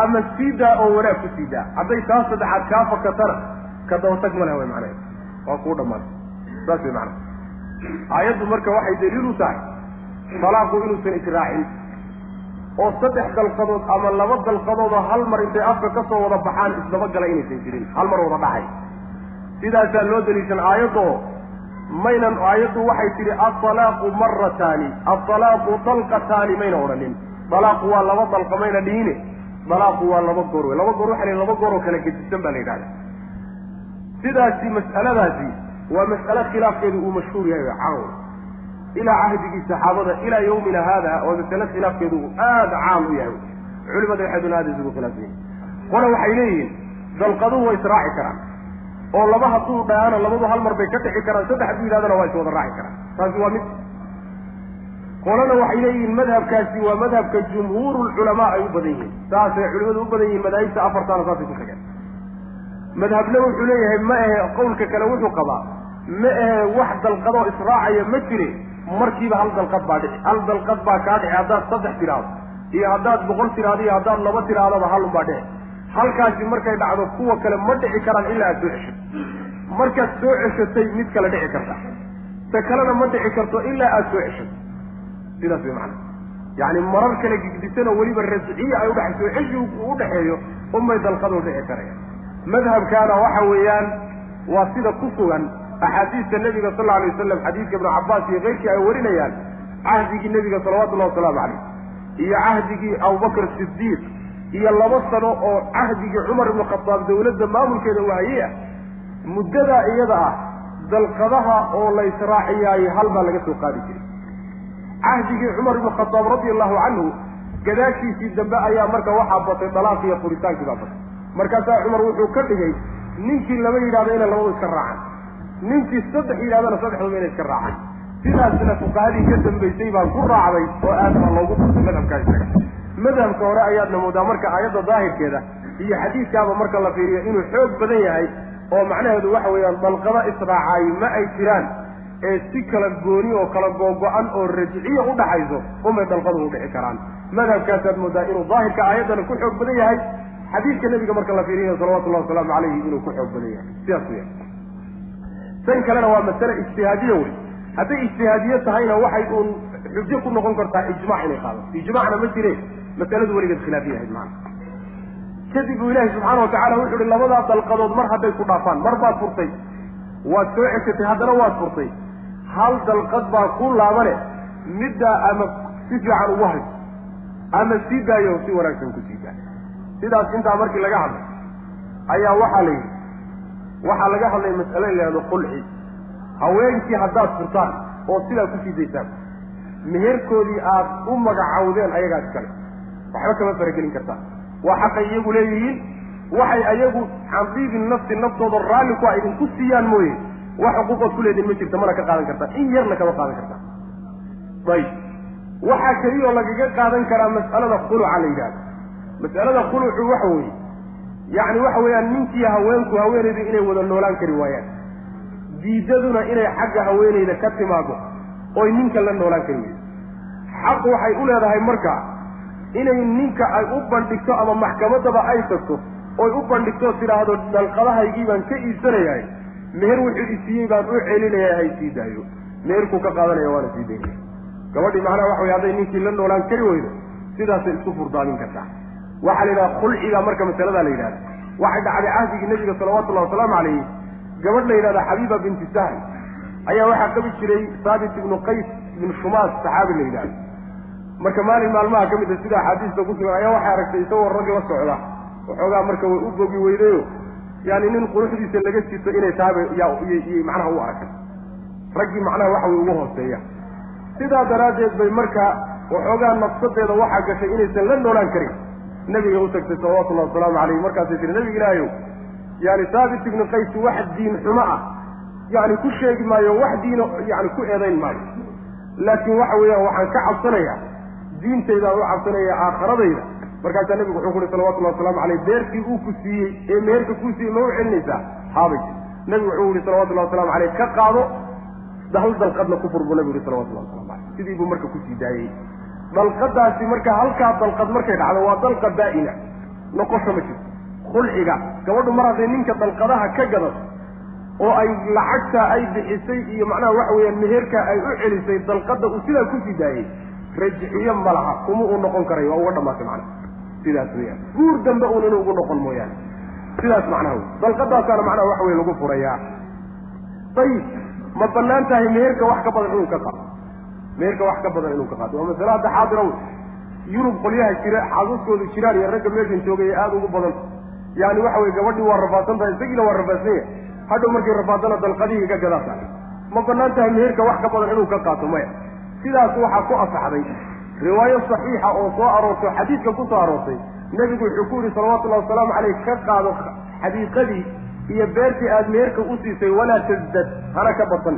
ama siidaa oo wanaag ku siidaa hadday taa saddexaad kaa fakatana ka dabatag ma leh way macnaheedu waa kuu dhammaatay saas way macana aayaddu marka waxay daliil u tahay talaaqu inuusan israacin oo saddex dalqadood ama laba dalqadoodoo hal mar intay afka ka soo wada baxaan isdabagala inaysan jirin. Hal mar wada dhacay. Sidaasaa loo daliishan aayadoo maynan aayaddu waxay tidhi altalaaqu marataani altalaaqu dalqataani mayna odhanin. Dalaaqu waa laba dalqa mayna dhihine dalaaqu waa laba goor wey. Laba goor waxa la laba goor oo kala gedisan baa la yidhahda sidaasi mas'aladaasi waa mas'alo khilaafkeedu uu mashhuur yahay caawn ilaa cahdigii saxaabada ilaa yawmina haada oo masale khilaafkeedu uu aada caam u yahay. Culimada waxayduna aada isugu khilaafsan qole waxay leeyihiin dalqaduhu way israaci karaan. Oo laba hadduu dhayaana labadu hal mar bay ka dhixi karaan saddex hadduu yidhahdana waa is wada raaci karaan. Taasi waa mid. Qolana waxay leeyihiin madhabkaasi waa madhabka jumhuurulculamaa ay u badan yihiin. Saasay culimadu u badan yihiin madaahibta afartaana saasay ku tageen madhabna wuxuu leeyahay ma ahe qowlka kale wuxuu qabaa ma ahe wax dalqadoo israacaya ma jire markiiba hal dalqad baa dhici. Hal dalqad baa kaa dhici haddaad saddex tidhaahdo iyo haddaad boqol tidhaahdo iyo haddaad laba tidhaahdaba hal unbaa dhici. Halkaasi markay dhacdo kuwa kale ma dhici karaan ilaa aad soo ceshato. Markaad soo ceshatay mid kale dhici karta. Ta kalena ma dhici karto ilaa aad soo ceshato. Sidaas way macana yacni marar kale gigdisanoo weliba rasciya ay udhexayso ceshi u dhexeeyo unbay dalqadu dhici karaya madhabkaana waxa weeyaan waa sida ku sugan axaadiista nebiga sal alay wasalam xadiidka ibnu cabbaas iyo keyrkii ay warinayaan cahdigii nebiga salawatullahi wasalaamu calayh iyo cahdigii abubakr sidiiq iyo laba sano oo cahdigii cumar ibnu khataab dawladda maamulkeeda uu hayey ah muddadaa iyada ah dalqadaha oo la israaciyaaye hal baa laga soo qaadi jiray. Cahdigii cumar ibnu khataab radi allahu canhu gadaashiisii dambe ayaa marka waxaa batay dalaaq iyo furitaankii baa batay. Markaasaa cumar wuxuu ka dhigay ninkii laba yidhahdo inay labadu iska raacaan ninkii saddex yidhahdana saddexduba inay iska raacaan. Sidaasna fuqahadii ka dambaysay baan ku raacday oo aad baa loogu qurtay madhabkaa isaga. Madhabka hore ayaadna moodaa marka aayadda daahirkeeda iyo xadiidkaaba marka la fiiriyo inuu xoog badan yahay oo macnaheedu waxa weeyaan dalqada israacaay ma ay jiraan ee si kala gooni oo kala googo-an oo rajciya u dhaxayso umay dalqadu u dhici karaan. Madhabkaasaad moodaa inuu daahirka aayaddana ku xoog badan yahay. Xadiidka nebiga marka la fiiriyo salawatullahi wasalaamu calayhi inuu ku xoog badan yahay. Sidaas weya tan kalena waa masale ijtihaadiya wey hadday ijtihaadiye tahayna waxay uun xujo ku noqon kartaa ijmac inay qaadato ijmacna ma jire masaladu weligeed khilaafiya ahayd macana kadib buu ilaahi subxaana watacala wuxu uhi labadaa dalqadood mar hadday ku dhaafaan mar baad furtay. Waad soo ceshatay haddana waad furtay. Hal dalqad baa ku laabane middaa ama si fiican ugu hayso ama sii daayo si wanaagsan ku sii daayo. Sidaas intaa markii laga hadlay ayaa waxaa la yidhi waxaa laga hadlay mas'ale la yihahdo qulci. Haweenkii haddaad furtaan oo sidaa ku sii daysaan meherkoodii aad u magacawdeen ayagaa iskale waxba kama faragelin kartaa. Waa xaqay iyagu leeyihiin waxay ayagu xandiibi nafsi naftooda raalli ku a idinku siiyaan mooye. Wax xuquuqood ku leedihin ma jirta mana ka qaadan kartaa. In yarna kama qaadan kartaa. Ayib waxaa keliyoo lagaga qaadan karaa mas'alada khuluca la yidhahdo mas'alada khulucu waxa weeye yacni waxa weeyaan ninkii haweenku haweenaydu inay wada noolaan kari waayaan. Diidaduna inay xagga haweenayda ka timaado oy ninka la noolaan kari weydo xaq waxay u leedahay marka inay ninka ay u bandhigto ama maxkamaddaba ay tagto oy u bandhigto tidhaahdo dalqadahaygii baan ka iibsanayahay meher wuxuu isiiyey baan u celinayaa hay sii daayo. Meherkuu ka qaadanaya waana sii daynaya gabadhii macnaha waxa wey hadday ninkii la noolaan kari weydo sidaasay isku furdaamin kartaa waxaa la yidhaha khulciga marka masaladaa la yidhahda waxay dhacday cahdigii nebiga salawatullahi wasalaamu calayhi gabadh la yidhahda xabiiba binti sahl. Ayaa waxaa qabi jiray saabit ibnu qays ibnu shumaas saxaabi la yidhahdo. Marka maalin maalmaha ka mid a sida axaadiista ku sugan ayaa waxay aragtay isagoo raggi la socda. Waxoogaa marka way u bogi weydayo. Yani nin quruxdiisa laga sito inay tahay yyy macnaha u arkay raggii macnaha waxa way ugu hooseeya. Sidaa daraaddeed bay marka waxoogaa nafsadeeda waxaa gashay inaysan la noolaan karin nabiga u tagtay salawatullahi wasalaamu calayh markaasay tihi nabiga ilaahayow yani saabit ibnu qays wax diin xumo ah. Yani ku sheegi maayo wax diino yani ku eedayn maayo. Laakiin waxa weeyaan waxaan ka cabsanayaa diintaydaan u cabsanaya aakharadayda markaasaa nabigu wuxuu kuhi salawatullahi wasalaamu caleyh beerkii uu ku siiyey ee meherka kuu siiyey ma u celinaysaa haabay. Nabigu wuxuu yihi salawatullahi waslamu caleyh ka qaado hal dalqadna ku fur buu nabigu yihi salawatullahi waslamu caleyh sidii buu marka ku sii daayey dalqadaasi marka halkaa dalqad markay dhacdo waa dalqa daa'ina noqosho ma jirto. Khulciga gabadhu mar hadday ninka dalqadaha ka gadato oo ay lacagtaa ay bixisay iyo macnaha waxa weeyaan meherkaa ay u celisay dalqadda uu sidaa ku sii daayey rajciyo ma laha. Kuma uu noqon karayo. Waa uga dhamaatay macnaha. Sidaas weyaan guur dambe uun inuu ugu noqon mooyaane. Sidaas macnaha wey dalqadaasaana macnaha waxa weye lagu furayaa. Ayib ma bannaan tahay meherka wax ka badan inuu ka qaado meherka wax ka badan inuu ka qaado waa masale hadda xaadira wey yurub qolyaha jira xaasaskoodu jiraan iyo ragga meeshan joogay ee aada ugu badan. Yani waxa weye gabadhii waa rafaadsan tahay isagiina waa rafaadsan yahay hadhow markay rafaadana dalqadihii ka gadaa ma bannaan tahay meherka wax ka badan inuu ka qaato maya. Sidaas waxaa ku asaxday. Riwaayo saxiixa oo soo aroortay xadiidka ku soo aroortay nebigu wuxuu ku yihi salawatullahi wasalaamu caleyh ka qaado xadiiqadii iyo beertii aada meherka u siisay walaa tasdad hana ka badsan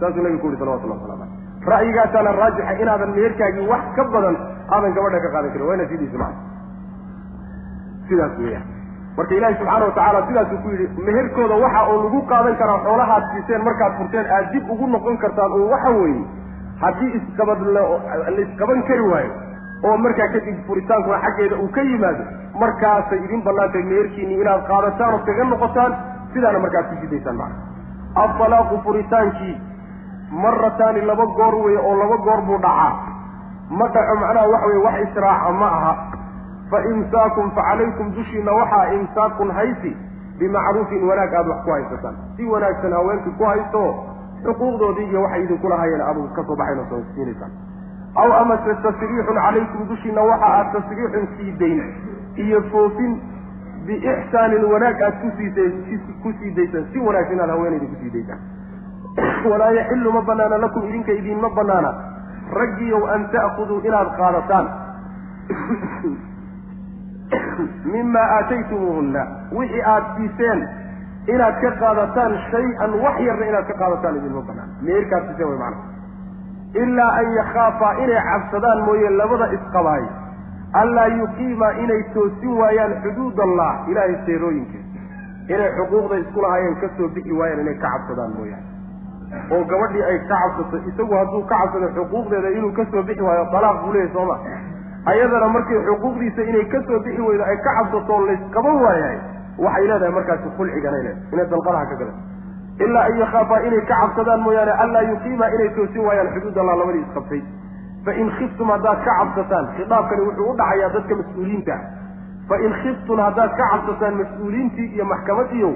saasuu nebigu ku yihi salawatullah waslamu caleyh ra'yigaasaana raajixa inaadan meherkaagii wax ka badan aadan gabadha ka qaadan karin waa ina sidiisa maa sidaas weeyaan. Marka ilaahi subxaana watacaala sidaasuu ku yidhi meherkooda waxa uu lagu qaadan karaa xoolahaad siiseen markaad furteen aad dib ugu noqon kartaan oo waxa weeye haddii isqabad la isqaban kari waayo oo markaa kadib furitaankuna xaggeeda uu ka yimaado markaasay idin bannaantay meherkiinii inaad qaadataan oo kaga noqotaan sidaana markaad ku sidaysaan macna altalaaqu furitaankii marataani laba goor weeye oo laba goor buu dhacaa. Ma dhaco macnaha waxa weye wax israaca ma aha. Fa imsaakun fa calaykum dushiina waxaa imsaakun haysi bimacruufin wanaag aada wax ku haysataan. Si wanaagsan haweenkii ku haysto xuquuqdoodii iyo waxay idinku lahaayeen aadu ka soo baxayn oo soo siinaysaan aw amase tasriixun calaykum dushiina waxa aad tasriixun sii dayn iyo foofin biixsaanin wanaag aad kusiisay ku sii daysaan si wanaagsan aad haweenayda ku sii daysaan walaa yaxilu ma banaana lakum idinka idinma banaana. Raggiyow an ta'khuduu inaad qaadataan. Mima aataytumuuhunna. Wixii aad siiseen inaad ka qaadataan shay-an wax yarna inaad ka qaadataan idinma banaan meerkaad siiseen way macana ilaa an yakhaafaa inay cabsadaan mooye labada isqabaay. Anlaa yuqiima inay toosin waayaan xuduud allah ilaahay seerooyinkiisa inay xuquuqda isku lahaayeen ka soo bixi waayaan inay ka cabsadaan mooyaane oo gabadhii ay ka cabsato isagu hadduu ka cabsado xuquuqdeeda inuu ka soo bixi waayo dalaaq buu leeyahy sooma ayadana markay xuquuqdiisa inay ka soo bixi weydo ay ka cabsato laysqaban waayahay waxay leedahay markaasi khulciganay leedahay inay dalqadaha ka gadan ilaa an yakhaafaa inay ka cabsadaan mooyaane anlaa yuqiima inay toosin waayaan xuduud allah labadii isqabtay. Fain khiftum haddaad ka cabsataan khitaabkani wuxuu u dhacayaa dadka mas'uuliyiinta fain khiftum haddaad ka cabsataan mas'uuliyiintii iyo maxkamadiiyow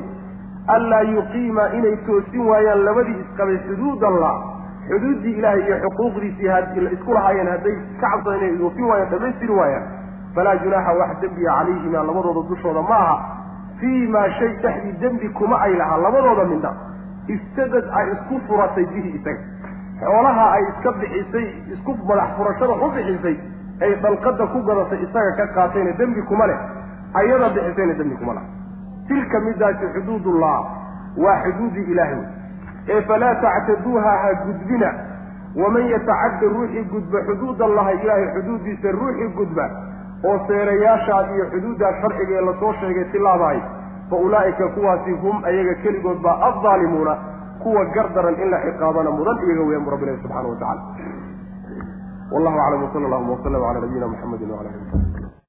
anlaa yuqiima inay toosin waayaan labadii isqabay xuduud allah. Xuduuddii ilaahay iyo xuquuqdiisii isku lahaayeen hadday ka cabsadaan inay oofin waayaan dhamaystiri waayaan falaa junaaxa wax dembiya calayhima labadooda dushooda ma aha. Fii maa shay dhexdii dembi kuma ay lahaa labadooda midna istadad ay isku furatay bihi isaga xoolaha ay iska bixisay isku madax furashada u bixisay ay dalqada ku gadatay isaga ka qaatayna dembi kuma leh. Ayada bixisayna dembi kuma leh tilka midaasi xuduudullah waa xuduudii ilaahay ee falaa tactaduuha ha gudbina. Waman yatacadda ruuxii gudba xuduud allahi ilaahay xuduuddiisa ruuxii gudba oo seerayaashaas iyo xuduuddaas sharciga ee la soo sheegay tilaabahay fa ulaa'ika kuwaasi hum ayaga keligood baa addaalimuuna kuwa gardaran in la ciqaabana mudan iyaga weeyaan bu rabbi ilahi subxana wa tacala wallahu aclam wsala allahuma waslama cala nabiyina muxamedi wala ali